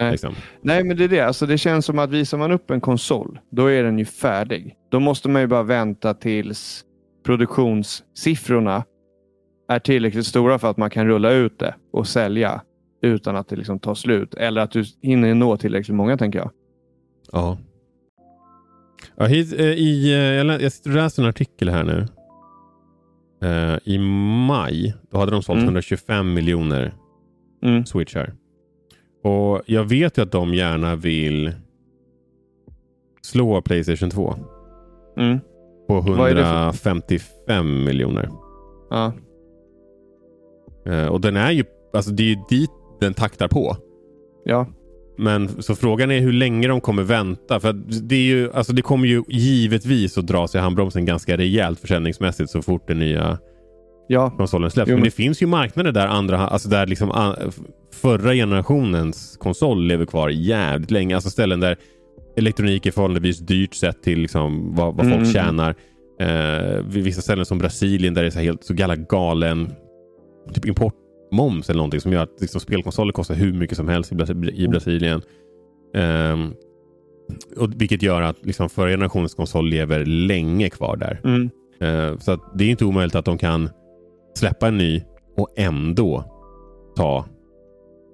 Speaker 1: Nej.
Speaker 2: Liksom.
Speaker 1: Nej, men det är det. Alltså, det känns som att visar man upp en konsol, då är den ju färdig. Då måste man ju bara vänta tills produktionssiffrorna är tillräckligt stora för att man kan rulla ut det och sälja utan att det liksom tar slut. Eller att du hinner nå tillräckligt många, tänker jag.
Speaker 2: Ja. ja hit, eh, i, eh, jag, lä- jag sitter och läser en artikel här nu. Eh, I maj då hade de sålt
Speaker 1: Mm.
Speaker 2: 125 miljoner
Speaker 1: Mm.
Speaker 2: switchar. Och jag vet ju att de gärna vill slå Playstation 2
Speaker 1: Mm.
Speaker 2: på
Speaker 1: Vad är det för-
Speaker 2: 155 miljoner.
Speaker 1: Ja.
Speaker 2: Eh, och den är ju, alltså det är ju dit den taktar på.
Speaker 1: Ja.
Speaker 2: Men så frågan är hur länge de kommer vänta. För det, är ju, alltså det kommer ju givetvis att dra sig handbromsen ganska rejält försäljningsmässigt så fort den nya
Speaker 1: Ja.
Speaker 2: konsolen släpps.
Speaker 1: Jo,
Speaker 2: men
Speaker 1: men-
Speaker 2: det finns ju marknader där andra, alltså där liksom a- f- förra generationens konsol lever kvar jävligt länge. Alltså ställen där elektronik är förhållandevis dyrt sett till liksom vad, vad folk
Speaker 1: mm,
Speaker 2: tjänar. Eh, vissa ställen som Brasilien där det är så helt så galen typ importmoms eller någonting som gör att liksom, spelkonsoler kostar hur mycket som helst i, Brasi- i Brasilien. Ehm, och, vilket gör att liksom, förra generationens konsol lever länge kvar där.
Speaker 1: Mm.
Speaker 2: Eh, så det är inte omöjligt att de kan släppa en ny och ändå ta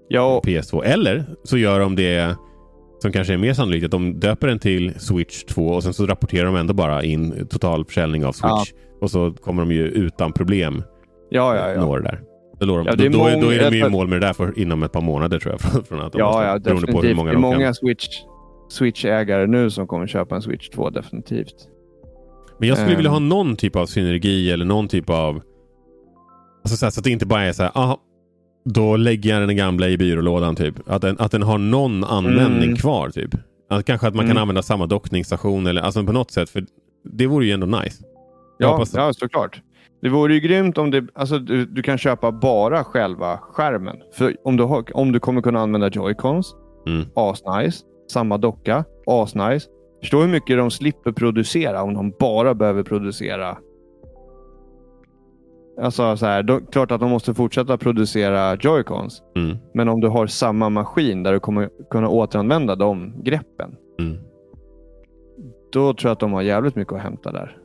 Speaker 1: Ja, och-
Speaker 2: PS2. Eller så gör de det som kanske är mer sannolikt, att de döper den till Switch 2 och sen så rapporterar de ändå bara in total försäljning av Switch. Och så kommer de ju utan problem
Speaker 1: ja, ja. ja.
Speaker 2: nå det där. Då, de,
Speaker 1: Ja, det är
Speaker 2: då, är, då är de
Speaker 1: många-
Speaker 2: ju i mål med det där för, inom ett par månader tror jag. *laughs* Från, från att de
Speaker 1: Ja,
Speaker 2: måste,
Speaker 1: ja,
Speaker 2: beroende på hur
Speaker 1: definitivt.
Speaker 2: många
Speaker 1: det är många
Speaker 2: kan.
Speaker 1: Switch, Switch-ägare nu som kommer köpa en Switch 2, definitivt.
Speaker 2: Men jag skulle vilja ha
Speaker 1: Ehm.
Speaker 2: någon typ av synergi eller någon typ av... Alltså så, här, så att det inte bara är så här, aha, då lägger jag den gamla i byrålådan typ. Att den, att den har någon användning
Speaker 1: Mm.
Speaker 2: kvar typ. Att, kanske att man kan
Speaker 1: Mm.
Speaker 2: använda samma dockningsstation eller alltså på något sätt. För det vore ju ändå nice.
Speaker 1: Ja, ja, såklart. Det vore ju grymt om det, alltså, du, du kan köpa bara själva skärmen. För om du, har, om du kommer kunna använda joycons,
Speaker 2: Mm.
Speaker 1: asnice. Samma docka, asnice. Förstå hur mycket de slipper producera om de bara behöver producera. Alltså så här, då, klart att de måste fortsätta producera joycons.
Speaker 2: Mm.
Speaker 1: Men om du har samma maskin där du kommer kunna återanvända de greppen.
Speaker 2: Mm.
Speaker 1: Då tror jag att de har jävligt mycket att hämta där.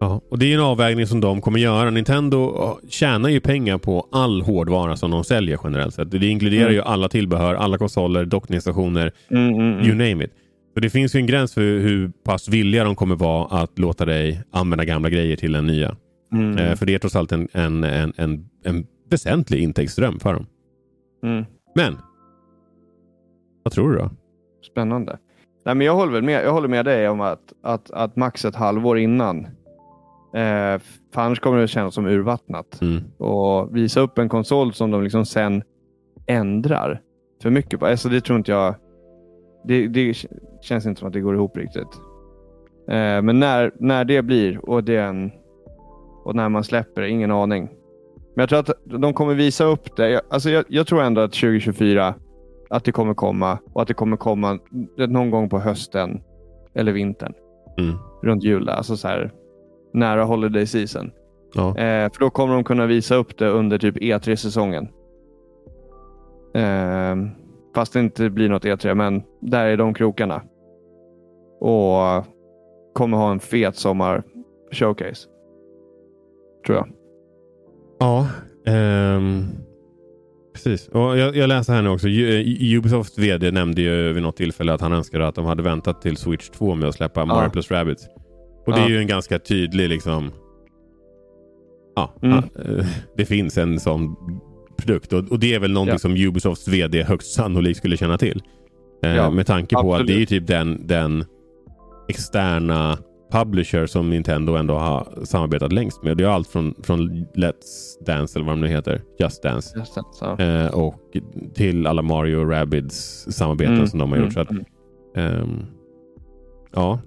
Speaker 2: Ja, och det är en avvägning som de kommer göra. Nintendo tjänar ju pengar på all hårdvara som de säljer generellt sett. Det inkluderar
Speaker 1: Mm.
Speaker 2: ju alla tillbehör, alla konsoler, dockningsstationer,
Speaker 1: Mm, mm, mm.
Speaker 2: you name it. Så det finns ju en gräns för hur pass villiga de kommer vara att låta dig använda gamla grejer till den nya.
Speaker 1: Mm,
Speaker 2: Eh, för det är trots allt en, en, en, en, en väsentlig intäktsström för dem.
Speaker 1: mm.
Speaker 2: Men, vad tror du då?
Speaker 1: Spännande. Nej, men jag, håller med, jag håller med dig om att, att, att max ett halvår innan. Eh, för annars kommer det kännas som urvattnat.
Speaker 2: Mm.
Speaker 1: Och visa upp en konsol som de liksom sen ändrar för mycket på. Alltså det tror inte jag. Det, det känns inte som att det går ihop riktigt. Eh, men när, när det blir och, det en, och när man släpper ingen aning. Men jag tror att de kommer visa upp det. Jag, alltså jag, jag tror ändå att 2024 att det kommer komma och att det kommer komma någon gång på hösten eller vintern.
Speaker 2: Mm.
Speaker 1: Runt jul, alltså så här, nära holiday season.
Speaker 2: Ja.
Speaker 1: Eh, för då kommer de kunna visa upp det under typ E3-säsongen. Eh, fast det inte blir något E3, men där är de krokarna. Och kommer ha en fet sommar showcase. Tror jag.
Speaker 2: Ja, ehm, precis. Och jag, jag läser här nu också. U- Ubisofts vd nämnde ju vid något tillfälle att han önskade att de hade väntat till Switch 2 med att släppa Mario plus Rabbids. Och det
Speaker 1: Ja.
Speaker 2: är ju en ganska tydlig liksom... Ja,
Speaker 1: Mm.
Speaker 2: ja, det finns en sån produkt och, och det är väl någonting
Speaker 1: Ja.
Speaker 2: som Ubisofts vd högst sannolikt skulle känna till. Eh,
Speaker 1: Ja,
Speaker 2: med tanke på att det är typ den, den externa publisher som Nintendo ändå har samarbetat längst med. Det är allt från, från Let's Dance eller vad de nu heter, Just Dance.
Speaker 1: Just det, så.
Speaker 2: Eh, och till alla Mario och Rabbids samarbeten
Speaker 1: Mm,
Speaker 2: som de har
Speaker 1: mm,
Speaker 2: gjort. Så att,
Speaker 1: mm.
Speaker 2: ehm, ja.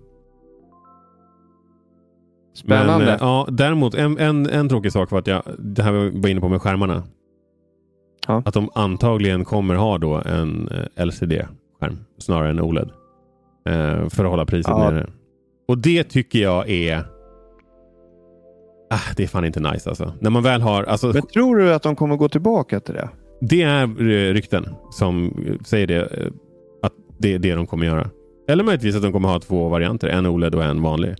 Speaker 1: Spännande.
Speaker 2: Men, eh, ja, däremot en, en, en tråkig sak var att jag, det här var inne på med skärmarna.
Speaker 1: Ja.
Speaker 2: Att de antagligen kommer ha då en eh, LCD-skärm snarare än OLED. Eh, för att hålla priset
Speaker 1: Ja.
Speaker 2: nere. Och det tycker jag är... Ah, det är fan inte nice alltså. När man väl har... Alltså,
Speaker 1: Men tror du att de kommer gå tillbaka till det?
Speaker 2: det är eh, rykten som säger det. Att det är det de kommer göra. Eller möjligtvis att de kommer ha två varianter. En OLED och en vanlig.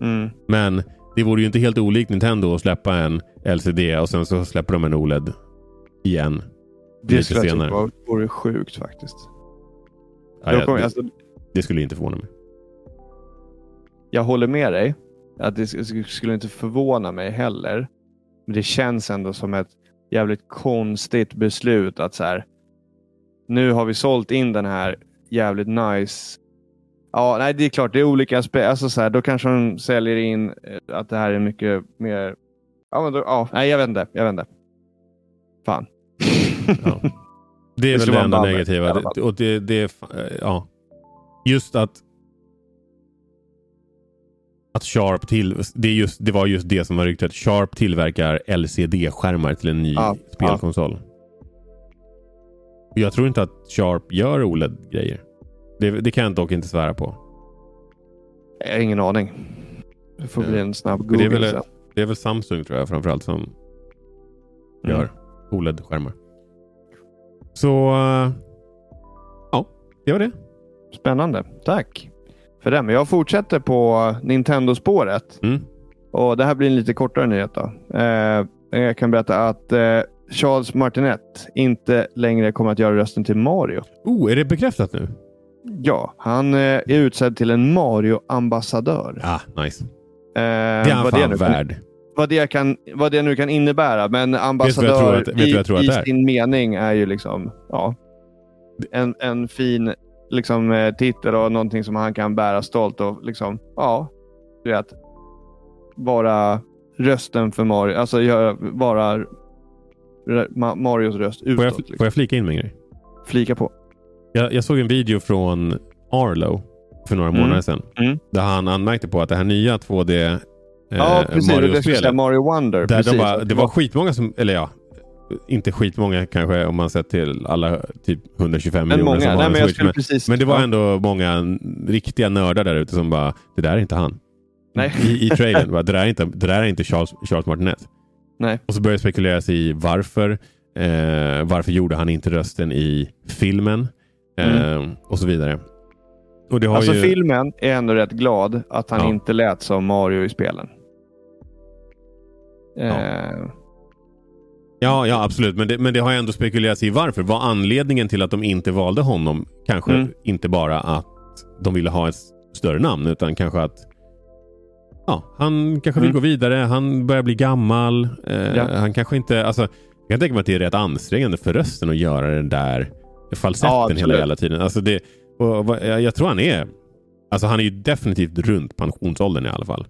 Speaker 1: Mm.
Speaker 2: Men det vore ju inte helt olikt Nintendo att släppa en LCD och sen så släpper de en OLED igen.
Speaker 1: Det skulle jag
Speaker 2: senare.
Speaker 1: tycka vore sjukt faktiskt.
Speaker 2: Ja,
Speaker 1: De
Speaker 2: ja,
Speaker 1: kommer,
Speaker 2: det,
Speaker 1: alltså,
Speaker 2: det skulle inte förvåna mig.
Speaker 1: jag håller med dig. Att det sk- skulle inte förvåna mig heller. Men det känns ändå som ett jävligt konstigt beslut att så här. Nu har vi sålt in den här jävligt nice. Ja, nej, det är klart. Det är olika aspekter. Alltså så här, då kanske de säljer in eh, att det här är mycket mer. Ja, men då, ja, nej, jag vet inte. Jag vet inte. Fan.
Speaker 2: Ja. *laughs* Det är
Speaker 1: Det
Speaker 2: väl det enda negativa. Det, och det, det är, eh, ja. Just att att Sharp till, det, är just, det var just det som var ryktet. Sharp tillverkar LCD-skärmar till en ny
Speaker 1: Ja,
Speaker 2: spelkonsol. Och Jag tror inte att Sharp gör OLED-grejer. Det, det kan jag dock inte svära på.
Speaker 1: Jag har ingen aning. Det får bli en snabb
Speaker 2: Men det är
Speaker 1: Google
Speaker 2: väl-
Speaker 1: sen.
Speaker 2: Det är väl Samsung tror jag framförallt som
Speaker 1: Mm.
Speaker 2: gör OLED-skärmar. Så eh, ja, det var det.
Speaker 1: Spännande. Tack för det. Men jag fortsätter på Nintendo-spåret.
Speaker 2: Mm.
Speaker 1: Och Det här blir en lite kortare nyhet. Då. Eh, jag kan berätta att eh, Charles Martinet inte längre kommer att göra rösten till Mario.
Speaker 2: Oh, är det bekräftat nu?
Speaker 1: Ja, han eh, är utsedd till en Mario-ambassadör.
Speaker 2: Ah, nice.
Speaker 1: Eh,
Speaker 2: Det är han
Speaker 1: vad,
Speaker 2: fan
Speaker 1: kan,
Speaker 2: värd.
Speaker 1: vad, det kan, vad det nu kan innebära. Men ambassadör
Speaker 2: att-
Speaker 1: i,
Speaker 2: det
Speaker 1: sin mening är ju liksom ja, en, en fin liksom, eh, titel och någonting som han kan bära stolt och liksom, ja, du vet, vara rösten för Mario. Alltså göra, vara Marios röst utåt.
Speaker 2: Får jag,
Speaker 1: liksom.
Speaker 2: får jag flika in med en grej?
Speaker 1: Flika på.
Speaker 2: Jag, jag såg en video från Arlo för några
Speaker 1: Mm.
Speaker 2: månader sedan.
Speaker 1: Mm.
Speaker 2: Där han anmärkte på att det här nya 2D eh,
Speaker 1: ja, precis.
Speaker 2: Mario-spelet.
Speaker 1: Mario Wonder.
Speaker 2: Där
Speaker 1: precis.
Speaker 2: de bara, det var skitmånga som, eller ja, inte skitmånga kanske om man sett till alla typ 125
Speaker 1: men
Speaker 2: miljoner
Speaker 1: många. Nej,
Speaker 2: en
Speaker 1: men
Speaker 2: Switch. Men,
Speaker 1: precis...
Speaker 2: men det var ändå många riktiga nördar där ute som bara, det där är inte han.
Speaker 1: Nej.
Speaker 2: I, i trailern, *laughs* bara, det, där är inte, det där är inte Charles, Charles Martinet.
Speaker 1: Nej.
Speaker 2: Och så började spekuleras i varför. Eh, varför gjorde han inte rösten i filmen? Eh, Och så vidare. Och
Speaker 1: Mm. Alltså
Speaker 2: ju...
Speaker 1: filmen är ändå rätt glad att han
Speaker 2: Ja.
Speaker 1: inte lät som Mario i spelen. Eh,
Speaker 2: Ja, ja absolut. Men det, men det har ändå spekulerats i varför. Var anledningen till att de inte valde honom kanske
Speaker 1: Mm.
Speaker 2: inte bara att de ville ha ett större namn utan kanske att ja, han kanske vill
Speaker 1: Mm.
Speaker 2: gå vidare. Han börjar bli gammal. Eh,
Speaker 1: Ja.
Speaker 2: Han kanske inte... Alltså, jag kan tänka mig att det är rätt ansträngande för rösten att göra den där falsetten
Speaker 1: Ja,
Speaker 2: hela jävla tiden. Alltså det, och, vad- jag, jag tror han är... Alltså han är ju definitivt runt pensionsåldern i alla fall.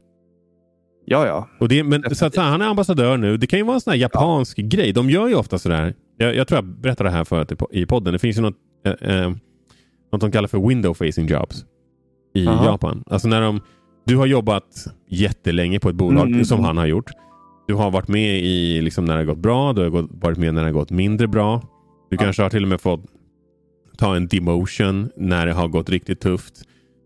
Speaker 1: ja, ja.
Speaker 2: Och det, men, så att, så här, han är ambassadör nu. Det kan ju vara en sån här japansk grej. De gör ju ofta sådär. Jag, jag tror jag berättade det här förut i po- i podden. Det finns ju något, eh, eh, något de kallar för window facing jobs i
Speaker 1: Aha.
Speaker 2: Japan. Alltså när de, du har jobbat jättelänge på ett bolag
Speaker 1: Mm, mm,
Speaker 2: som
Speaker 1: mm.
Speaker 2: han har gjort. Du har varit med i liksom, när det har gått bra. Du har varit med när det har gått mindre bra. Du
Speaker 1: Ja.
Speaker 2: kanske har till och med fått ta en demotion när det har gått riktigt tufft.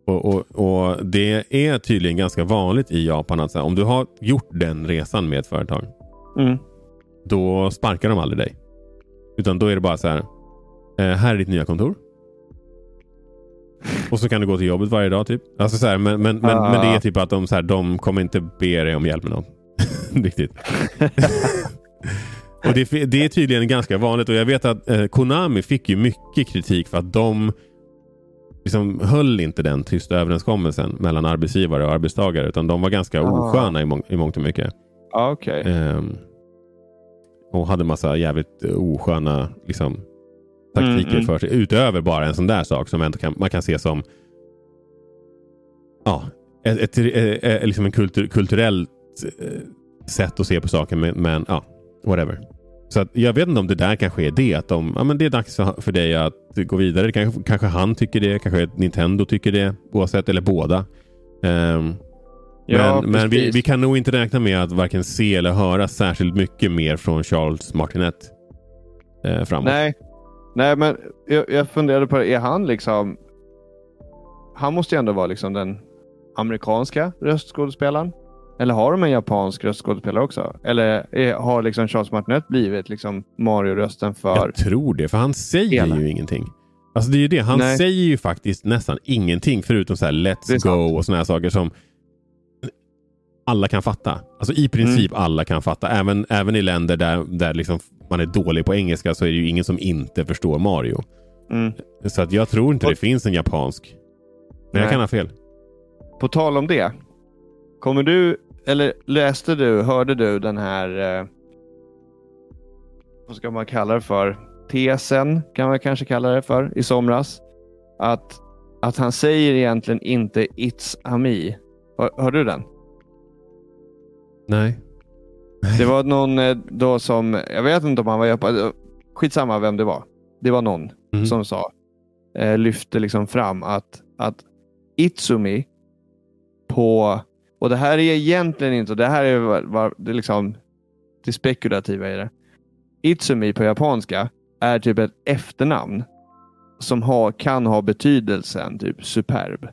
Speaker 2: Och, och, och Det är tydligen ganska vanligt i Japan att här, om du har gjort den resan med ett företag.
Speaker 1: Mm.
Speaker 2: Då sparkar de aldrig dig. Utan då är det bara så här. Eh, här är ditt nya kontor. Och så kan du gå till jobbet varje dag typ. Alltså så här, men, men, men,
Speaker 1: Ah.
Speaker 2: men det är typ att de, så här, de kommer inte be dig om hjälp med något. *laughs* Riktigt. *laughs* och det, det är tydligen ganska vanligt och jag vet att eh, Konami fick ju mycket kritik för att de liksom höll inte den tysta överenskommelsen mellan arbetsgivare och arbetstagare utan de var ganska
Speaker 1: Ah.
Speaker 2: osköna i, mång- i mångt och mycket.
Speaker 1: Ja, okej.
Speaker 2: Ehm, och hade massa jävligt eh, osköna liksom, taktiker
Speaker 1: Mm, mm.
Speaker 2: för sig. Utöver bara en sån där sak som kan, man kan se som ja, ett, ett, ett, liksom en kultur, kulturellt eh, sätt att se på saker. Men, men ja, whatever. Så att, jag vet inte om det där kanske är det. Att de, ja, men det är dags för, dig att gå vidare. Kanske, kanske han tycker det. Kanske Nintendo tycker det. Oavsett, eller båda. Ehm,
Speaker 1: Ja,
Speaker 2: men men vi, vi kan nog inte räkna med att varken se eller höra särskilt mycket mer från Charles Martinet eh, framåt.
Speaker 1: Nej, Nej men jag, jag funderade på det. Är han liksom... Han måste ju ändå vara liksom den amerikanska röstskådespelaren. Eller har de en japansk röstskådespelare också? Eller är, har liksom Charles Martinet blivit liksom Mario-rösten för...
Speaker 2: Jag tror det, för han säger
Speaker 1: Hela.
Speaker 2: ju ingenting. Alltså det är ju det, han
Speaker 1: Nej.
Speaker 2: säger ju faktiskt nästan ingenting förutom så här let's
Speaker 1: sant.
Speaker 2: go och såna här saker som alla kan fatta. Alltså i princip
Speaker 1: Mm.
Speaker 2: alla kan fatta. Även, även i länder där, där liksom man är dålig på engelska så är det ju ingen som inte förstår Mario.
Speaker 1: Mm.
Speaker 2: Så att jag tror inte
Speaker 1: Och-
Speaker 2: det finns en japansk. Men jag
Speaker 1: Nej.
Speaker 2: kan ha fel.
Speaker 1: På tal om det. Kommer du, eller läste du, hörde du den här, eh, vad ska man kalla det för? Tesen kan man kanske kalla det för i somras. Att, att han säger egentligen inte It's a me. Hör, hörde du den?
Speaker 2: Nej.
Speaker 1: Det var någon eh, då som, jag vet inte om han var japan, skitsamma vem det var. Det var någon
Speaker 2: Mhm.
Speaker 1: som sa, eh, lyfte liksom fram att, att Itsumi på, och det här är egentligen inte, det här är, vad- vad- det är liksom det spekulativa i det. Itsumi på japanska är typ ett efternamn som har, kan ha betydelsen typ superb.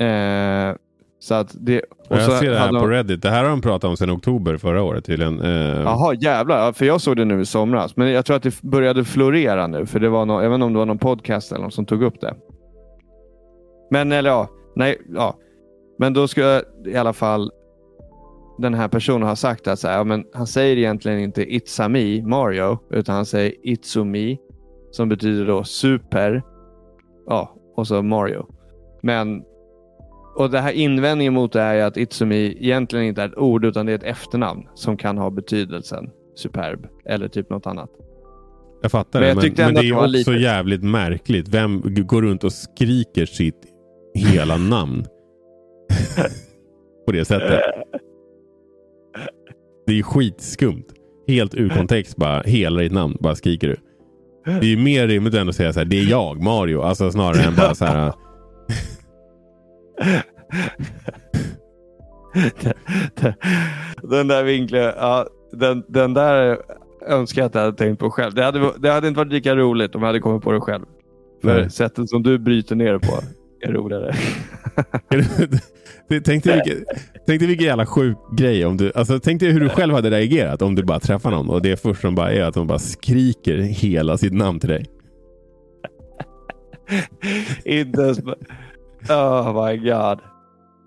Speaker 1: Eh, så att det,
Speaker 2: Och
Speaker 1: så
Speaker 2: jag ser det här
Speaker 1: hade
Speaker 2: på
Speaker 1: de-
Speaker 2: Reddit. Det här har de pratat om sedan oktober förra året tydligen. Eh,
Speaker 1: Jaha, jävlar. Ja, För jag såg det nu i somras. Men jag tror att det började florera nu. För det var någon, jag vet inte om det var någon podcast eller någon som tog upp det. Men eller ja, nej, ja. Men då ska i alla fall den här personen ha sagt att så här, ja, men han säger egentligen inte It's me, Mario, utan han säger It's me, som betyder då super, ja, och så Mario. Men, och det här invändningen mot det är att It's a me egentligen inte är ett ord, utan det är ett efternamn som kan ha betydelsen superb eller typ något annat.
Speaker 2: Jag fattar
Speaker 1: Men
Speaker 2: det,
Speaker 1: jag
Speaker 2: men,
Speaker 1: tyckte
Speaker 2: men
Speaker 1: ändå
Speaker 2: det är
Speaker 1: det
Speaker 2: också
Speaker 1: lite-
Speaker 2: jävligt märkligt. Vem går runt och skriker sitt hela namn? *laughs* På det sättet. Det är skitskumt. Helt ur kontext bara. Hela ditt namn bara skriker du. Det är ju mer rimligt än att säga så här. Det är jag, Mario. Alltså snarare än bara så här. *laughs*
Speaker 1: den där vinkeln, ja, den, den där önskar jag att jag hade tänkt på själv. Det hade, det hade inte varit lika roligt om jag hade kommit på det själv. För
Speaker 2: Nej.
Speaker 1: sättet som du bryter ner det på *laughs* är roligare.
Speaker 2: Tänk dig vilken, tänk dig vilken jävla sjuk grej. Om du, alltså, tänk dig hur du själv hade reagerat om du bara träffar någon och det första som bara är att de bara skriker hela sitt namn till dig. *laughs*
Speaker 1: inte ens... Oh my god.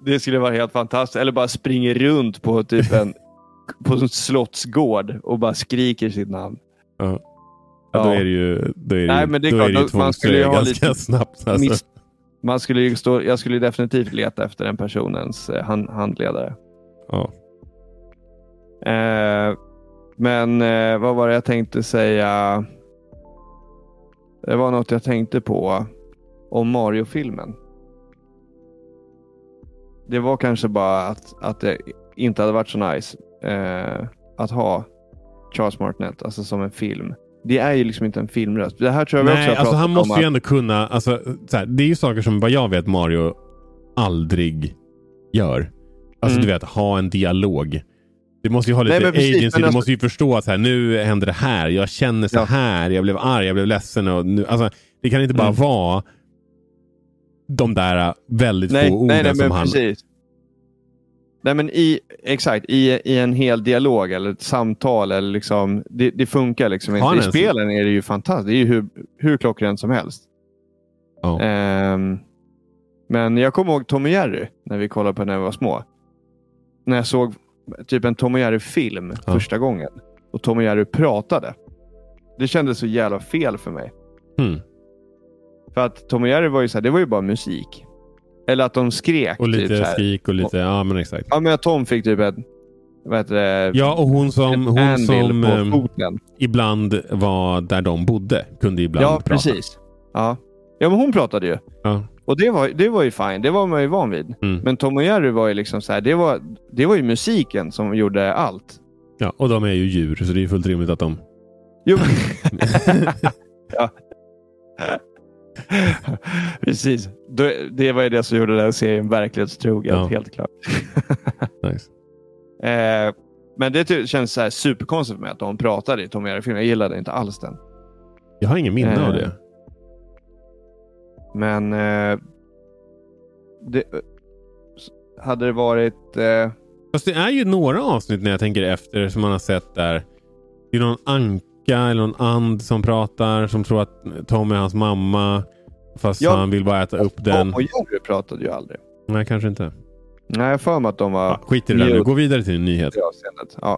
Speaker 1: Det skulle vara helt fantastiskt. Eller bara springer runt på typ en, *laughs* på en slottsgård och bara skriker sitt namn.
Speaker 2: Ja. Ja, då är det ju, då är det,
Speaker 1: Nej,
Speaker 2: ju-
Speaker 1: men det är
Speaker 2: då
Speaker 1: klart,
Speaker 2: är det
Speaker 1: man skulle ha lite
Speaker 2: snabbt. Alltså.
Speaker 1: Man skulle stå, jag skulle definitivt leta efter den personens eh, hand, handledare.
Speaker 2: Ja.
Speaker 1: Eh, men eh, vad var det jag tänkte säga? Det var något jag tänkte på om Mario-filmen. Det var kanske bara att, att det inte hade varit så nice eh, att ha Charles Martinet alltså som en film. Det är ju liksom inte en filmröst. Det här tror jag vi också
Speaker 2: Nej,
Speaker 1: har
Speaker 2: alltså
Speaker 1: pratat
Speaker 2: han måste
Speaker 1: om.
Speaker 2: ju ändå kunna. Alltså, så här, det är ju saker som vad jag vet Mario aldrig gör. Alltså
Speaker 1: Mm.
Speaker 2: du vet, ha en dialog. Du måste ju ha lite
Speaker 1: Nej, precis,
Speaker 2: agency.
Speaker 1: men
Speaker 2: Du
Speaker 1: alltså-
Speaker 2: måste ju förstå att här, nu händer det här. Jag känner så
Speaker 1: Ja.
Speaker 2: här. Jag blev arg, jag blev ledsen. Och nu, alltså, det kan inte bara
Speaker 1: Mm.
Speaker 2: vara de där väldigt
Speaker 1: Nej,
Speaker 2: få orden
Speaker 1: nej, nej
Speaker 2: som han...
Speaker 1: precis. Nej, men i, exakt, i, i en hel dialog eller ett samtal, eller liksom, det, det funkar liksom inte. I spelen är det ju fantastiskt. Det är ju hur, hur klockrent som helst.
Speaker 2: Ja.
Speaker 1: Ehm, men jag kommer ihåg Tom och Jerry när vi kollade på när vi var små. När jag såg typ en Tom och Jerry-film
Speaker 2: Ja.
Speaker 1: första gången och Tom och Jerry pratade. Det kändes så jävla fel för mig.
Speaker 2: Hmm.
Speaker 1: För att Tom och Jerry var ju så här, det var ju bara musik. Eller att de skrek.
Speaker 2: Och lite
Speaker 1: typ
Speaker 2: skrik och lite... Ja, men exakt.
Speaker 1: Ja, men att Tom fick typ ett, vad heter det,
Speaker 2: Ja, och hon som, hon som ehm, ibland var där de bodde kunde ibland
Speaker 1: Ja,
Speaker 2: prata.
Speaker 1: precis. Ja. ja, men hon pratade ju.
Speaker 2: Ja.
Speaker 1: Och det var, det var ju fine. Det var man ju van vid.
Speaker 2: Mm.
Speaker 1: Men Tom och Jerry var ju liksom så här, det var, det var ju musiken som gjorde allt.
Speaker 2: ja, och de är ju djur, så det är fullt rimligt att de...
Speaker 1: Jo. *laughs* *laughs* ja. *laughs* Precis. Det var ju det som gjorde den serien verklighetstrogen,
Speaker 2: Ja.
Speaker 1: helt klart. *laughs*
Speaker 2: Nice.
Speaker 1: Eh, men det känns så här superkonstigt för mig att de pratade i Tom Jerry-filmen. Jag gillade inte alls den.
Speaker 2: Jag har ingen minne
Speaker 1: Eh,
Speaker 2: av det.
Speaker 1: Men eh, det, hade det varit... Eh,
Speaker 2: Fast det är ju några avsnitt när jag tänker efter som man har sett där. Det är någon anka eller någon and som pratar som tror att Tom är hans mamma. Fast
Speaker 1: Ja.
Speaker 2: han vill bara äta upp den.
Speaker 1: Och Jerry pratade ju aldrig.
Speaker 2: Nej, kanske inte.
Speaker 1: Nej, jag har för mig att de var...
Speaker 2: Ja, skit i det där nu. Gå vidare till en nyhet.
Speaker 1: Ja.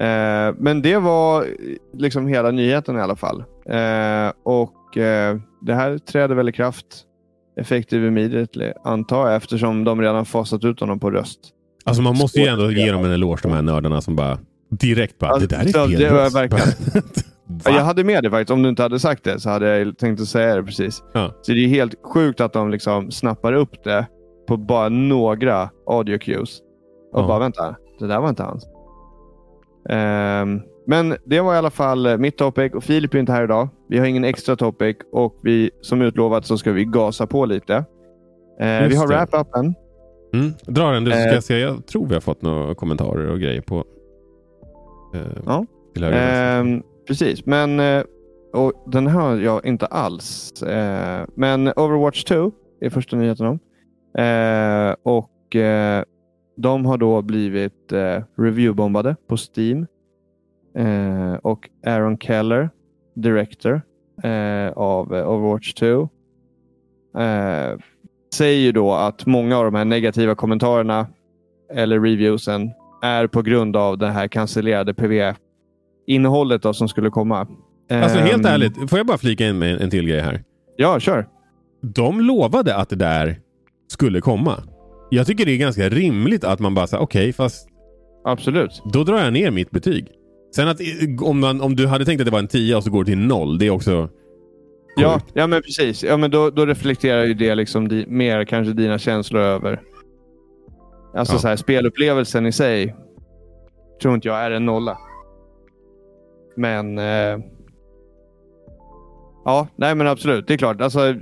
Speaker 1: Eh, men det var liksom hela nyheten i alla fall. Eh, och eh, Det här träder väl i kraft effektiv immediately, antar jag, eftersom de redan fasat ut honom på röst.
Speaker 2: Alltså man måste ju ändå ge dem en eloge, de här nördarna som bara direkt bara,
Speaker 1: Alltså,
Speaker 2: det där är fel
Speaker 1: det
Speaker 2: röst." *laughs* Va?
Speaker 1: Jag hade med det faktiskt. Om du inte hade sagt det så hade jag tänkt att säga det precis.
Speaker 2: Ja.
Speaker 1: Så det är helt sjukt att de liksom snappar upp det på bara några audio cues. Och
Speaker 2: Ja.
Speaker 1: bara vänta, det där var inte hans. Ehm, men det var i alla fall eh, mitt topic och Filip är inte här idag. Vi har ingen extra topic och vi, som utlovat så ska vi gasa på lite.
Speaker 2: Just
Speaker 1: vi har wrap-upen.
Speaker 2: Mm. Dra den du ska
Speaker 1: Eh.
Speaker 2: jag se. Jag tror vi har fått några kommentarer och grejer på. Eh,
Speaker 1: Ja precis, men eh, och den här har jag inte alls. Eh, men Overwatch 2 är första nyheten om. Eh, och de har då blivit reviewbombade på Steam. Och Aaron Keller, director av Overwatch 2, säger ju då att många av de här negativa kommentarerna eller reviewsen är på grund av det här cancellerade PV-innehållet då som skulle komma.
Speaker 2: Alltså helt
Speaker 1: Ehm,
Speaker 2: ärligt, får jag bara flika in med en till grej här?
Speaker 1: Ja, kör.
Speaker 2: De lovade att det där skulle komma. Jag tycker det är ganska rimligt att man bara säger okej, fast
Speaker 1: Absolut.
Speaker 2: då drar jag ner mitt betyg. Sen att om, man, om du hade tänkt att det var en 10 och så går det till noll, det är också
Speaker 1: Ja, ja men precis. Ja, men då, då reflekterar ju det liksom di, mer kanske dina känslor över. Alltså
Speaker 2: Ja.
Speaker 1: så här, spelupplevelsen i sig tror inte jag är en nolla. Men eh, ja, nej men absolut. Det är klart. Alltså,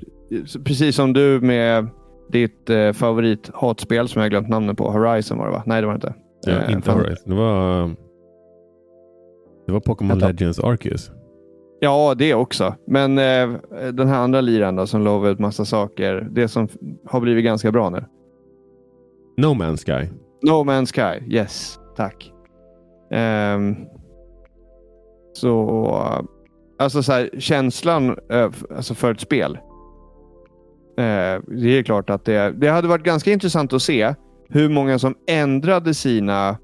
Speaker 1: precis som du med ditt eh, favorit hatspel som jag glömt namnet på. Horizon var det va? Nej, det var inte.
Speaker 2: Ja,
Speaker 1: Eh,
Speaker 2: inte. Horizon. Det var... Det var Pokémon. Legends Arceus.
Speaker 1: Ja, det också. Men eh, den här andra liran då, som lovar ut massa saker. Det som har blivit ganska bra nu.
Speaker 2: No Man's Sky.
Speaker 1: No Man's Sky. Yes, tack. Ehm, så, alltså så här, känslan eh, alltså för ett spel. Eh, det är klart att det, det hade varit ganska intressant att se hur många som ändrade sina,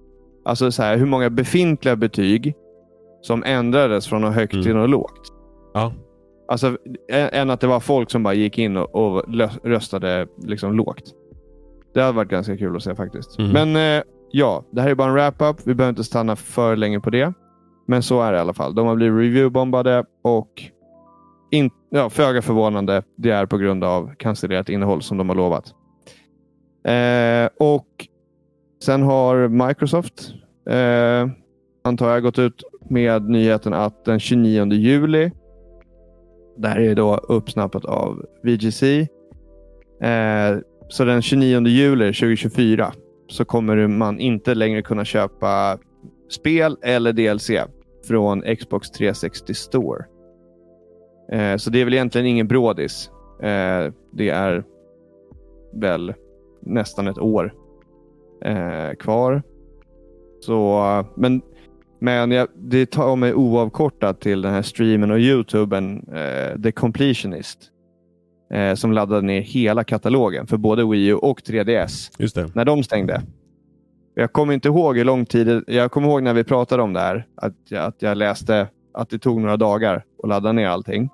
Speaker 1: alltså så här, hur många befintliga betyg som ändrades från något högt
Speaker 2: Mm.
Speaker 1: till något lågt.
Speaker 2: Ja.
Speaker 1: Alltså, än att det var folk som bara gick in och, och röstade liksom lågt. Det hade varit ganska kul att se faktiskt.
Speaker 2: Mm.
Speaker 1: Men eh, ja, det här är bara en wrap-up. Vi behöver inte stanna för länge på det. Men så är det i alla fall. De har blivit reviewbombade och in, ja, föga förvånande. Det är på grund av cancellerat innehåll som de har lovat. Eh, och sen har Microsoft, eh, antar jag, gått ut med nyheten att den 29 juli det här är då uppsnappat av VGC. Eh, så den 29 juli 2024 så kommer man inte längre kunna köpa spel eller DLC från Xbox 360 Store. Eh, så det är väl egentligen ingen brådis. Eh, det är väl nästan ett år eh, kvar. Så, men men jag, det tar mig oavkortat till den här streamen och Youtuben, eh, The Completionist. Eh, som laddade ner hela katalogen för både Wii U och 3DS.
Speaker 2: Just det.
Speaker 1: När de stängde. Jag kommer inte ihåg hur lång tid... Jag kommer ihåg när vi pratade om det här. Att jag, att jag läste att det tog några dagar att ladda ner allting.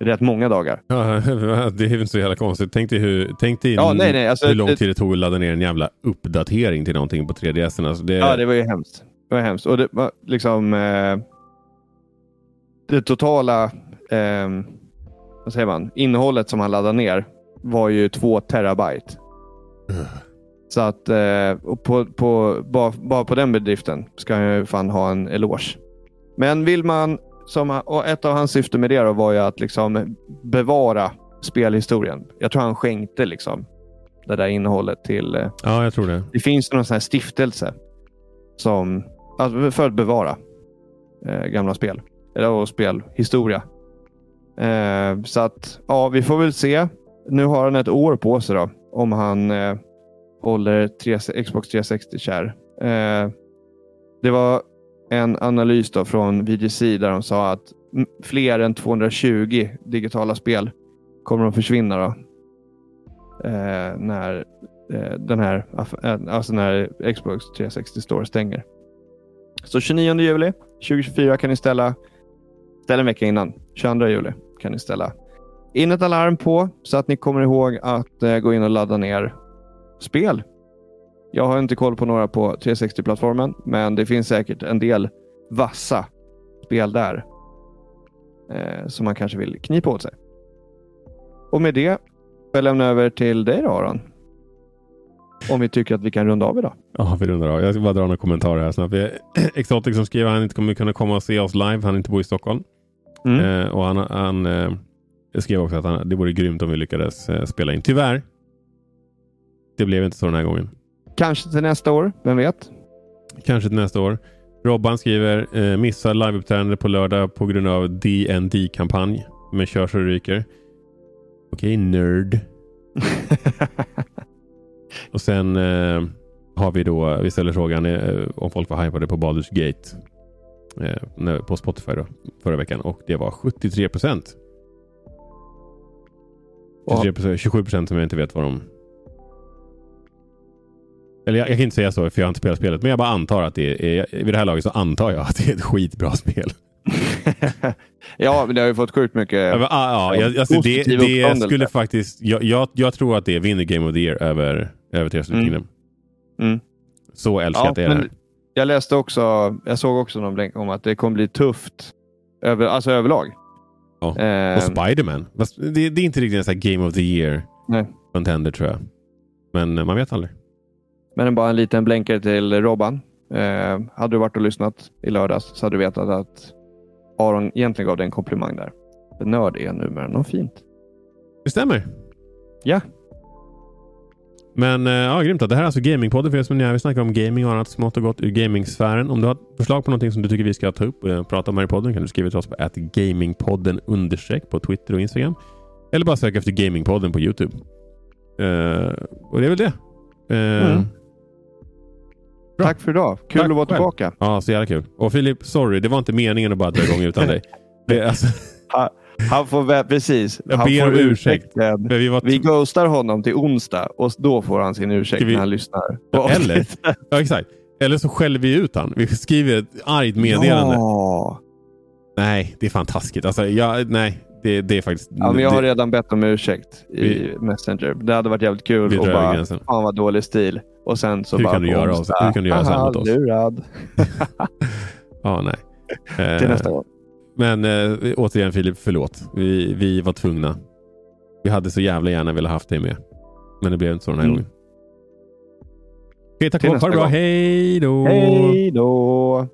Speaker 1: Rätt många dagar.
Speaker 2: Ja, *laughs* det är inte så jävla konstigt. Tänk dig, hur, tänk dig
Speaker 1: Ja, nej, nej, alltså,
Speaker 2: hur lång tid det tog att ladda ner en jävla uppdatering till någonting på 3DS. Alltså det,
Speaker 1: Ja, det var ju hemskt. Det var hemskt. Och det liksom... Eh, det totala... Eh, vad säger man? Innehållet som han laddade ner var ju två terabyte. Så att eh, på, på, bara, bara på den bedriften ska han ju fan ha en eloge. Men vill man, som, och ett av hans syften med det då var ju att liksom bevara spelhistorien. Jag tror han skänkte liksom det där innehållet till eh,
Speaker 2: ja, jag tror det.
Speaker 1: det finns någon sån här stiftelse som, alltså för att bevara eh, gamla spel. Eller och spelhistoria. Eh, så att, ja, vi får väl se. Nu har han ett år på sig då, om han eh, håller Xbox 360 kär. Eh, det var en analys då från VGC där de sa att fler än 220 digitala spel kommer att försvinna då. Eh, när eh, den här, eh, alltså när Xbox 360 Store stänger. Så 29 juli 2024 kan ni ställa, Ställ en vecka innan. 22 juli kan ni ställa in ett alarm på så att ni kommer ihåg att eh, gå in och ladda ner spel. Jag har inte koll på några på 360-plattformen, men det finns säkert en del vassa spel där eh, som man kanske vill knipa åt sig. Och med det jag lämna över till dig då, Aron. Om vi tycker att vi kan runda av idag.
Speaker 2: Ja, vi rundar av. Jag ska bara dra några kommentarer här snabbt. *clears throat* Exotic som skriver att han inte kommer kunna komma och se oss live. Han inte bor i Stockholm.
Speaker 1: Mm.
Speaker 2: Eh, och han, han eh, skrev också att han, det vore grymt om vi lyckades eh, spela in. Tyvärr. Det blev inte så den här gången.
Speaker 1: Kanske till nästa år, vem vet?
Speaker 2: Kanske till nästa år. Robban skriver eh, missar liveuppträdande på lördag på grund av DND-kampanj. Men kör så ryker. Okej, nerd. *laughs* Och sen eh, har vi då, vi ställer frågan eh, om folk var hypade på Baldur's Gate. Eh, på Spotify då, förra veckan. Och det var 73 procent.
Speaker 1: Och-
Speaker 2: 27 procent som jag inte vet vad de... Eller jag, jag kan inte säga så för jag har inte spelat spelet. Men jag bara antar att det är, vid det här laget så antar jag att det är ett skitbra spel. *laughs*
Speaker 1: ja, men det har ju fått sjukt mycket.
Speaker 2: Ja, men, ah, ja, jag, alltså, det, det skulle faktiskt... Jag, jag, jag tror att det vinner Game of the Year över, över Tears of the
Speaker 1: Mm.
Speaker 2: Kingdom.
Speaker 1: Mm.
Speaker 2: Så älskat
Speaker 1: Ja,
Speaker 2: är det här.
Speaker 1: jag läste också, jag såg också någon länk om att det kommer bli tufft över, alltså överlag.
Speaker 2: Ja.
Speaker 1: Eh,
Speaker 2: Och Spiderman. Fast Det, det är inte riktigt en sån Game of the Year
Speaker 1: Nej.
Speaker 2: contender tror jag. Men eh, man vet aldrig.
Speaker 1: Men bara en liten blänkare till Robban. Eh, hade du varit och lyssnat i lördags så hade du vetat att Aron egentligen gav dig en komplimang där. Nörd är numera något fint.
Speaker 2: Det stämmer.
Speaker 1: Ja.
Speaker 2: Men eh, ja, grymt. då. Det här är alltså Gamingpodden för er som är. Vi snackar om gaming och annat smått och gott ur gamingsfären. Om du har förslag på någonting som du tycker vi ska ta upp och eh, prata om här i podden kan du skriva till oss på gamingpodden understreck på Twitter och Instagram. Eller bara sök efter Gamingpodden på Youtube. Eh, och det är väl det. Eh,
Speaker 1: Mm.
Speaker 2: Bra.
Speaker 1: Tack för idag. Kul
Speaker 2: Tack
Speaker 1: att vara
Speaker 2: själv.
Speaker 1: tillbaka.
Speaker 2: Ja, så jävla kul. Och Filip, sorry. Det var inte meningen att bara dra igång utan *laughs* dig. Det, alltså,
Speaker 1: Han får väl, precis.
Speaker 2: Jag
Speaker 1: han
Speaker 2: ber
Speaker 1: får
Speaker 2: om ursäkt. vi var
Speaker 1: Vi ghostar honom till onsdag och då får han sin ursäkt
Speaker 2: vi-
Speaker 1: när han lyssnar.
Speaker 2: Ja, eller? *laughs* Ja, exakt. Eller så skäller vi ut han. Vi skriver ett argt meddelande.
Speaker 1: Ja.
Speaker 2: Nej, det är fan taskigt. Alltså, jag, nej, det, det är faktiskt...
Speaker 1: ja, men jag har
Speaker 2: det,
Speaker 1: redan bett om ursäkt i
Speaker 2: Vi-
Speaker 1: Messenger. Det hade varit jävligt kul
Speaker 2: över
Speaker 1: bara,
Speaker 2: gränsen.
Speaker 1: fan vad dålig stil. Och sen så
Speaker 2: Hur
Speaker 1: bara
Speaker 2: kan du göra oss- hur kan du göra så här
Speaker 1: "Haha,
Speaker 2: mot oss?"
Speaker 1: Lurad. *laughs*
Speaker 2: Ja, nej. Eh,
Speaker 1: Till nästa gång.
Speaker 2: Men eh, återigen Filip, förlåt. Vi, vi var tvungna. Vi hade så jävla gärna velat haft dig med. Men det blev inte så den här
Speaker 1: Mm.
Speaker 2: gången. Okej, tack och. Ha det bra. Hej då!
Speaker 1: Hej då!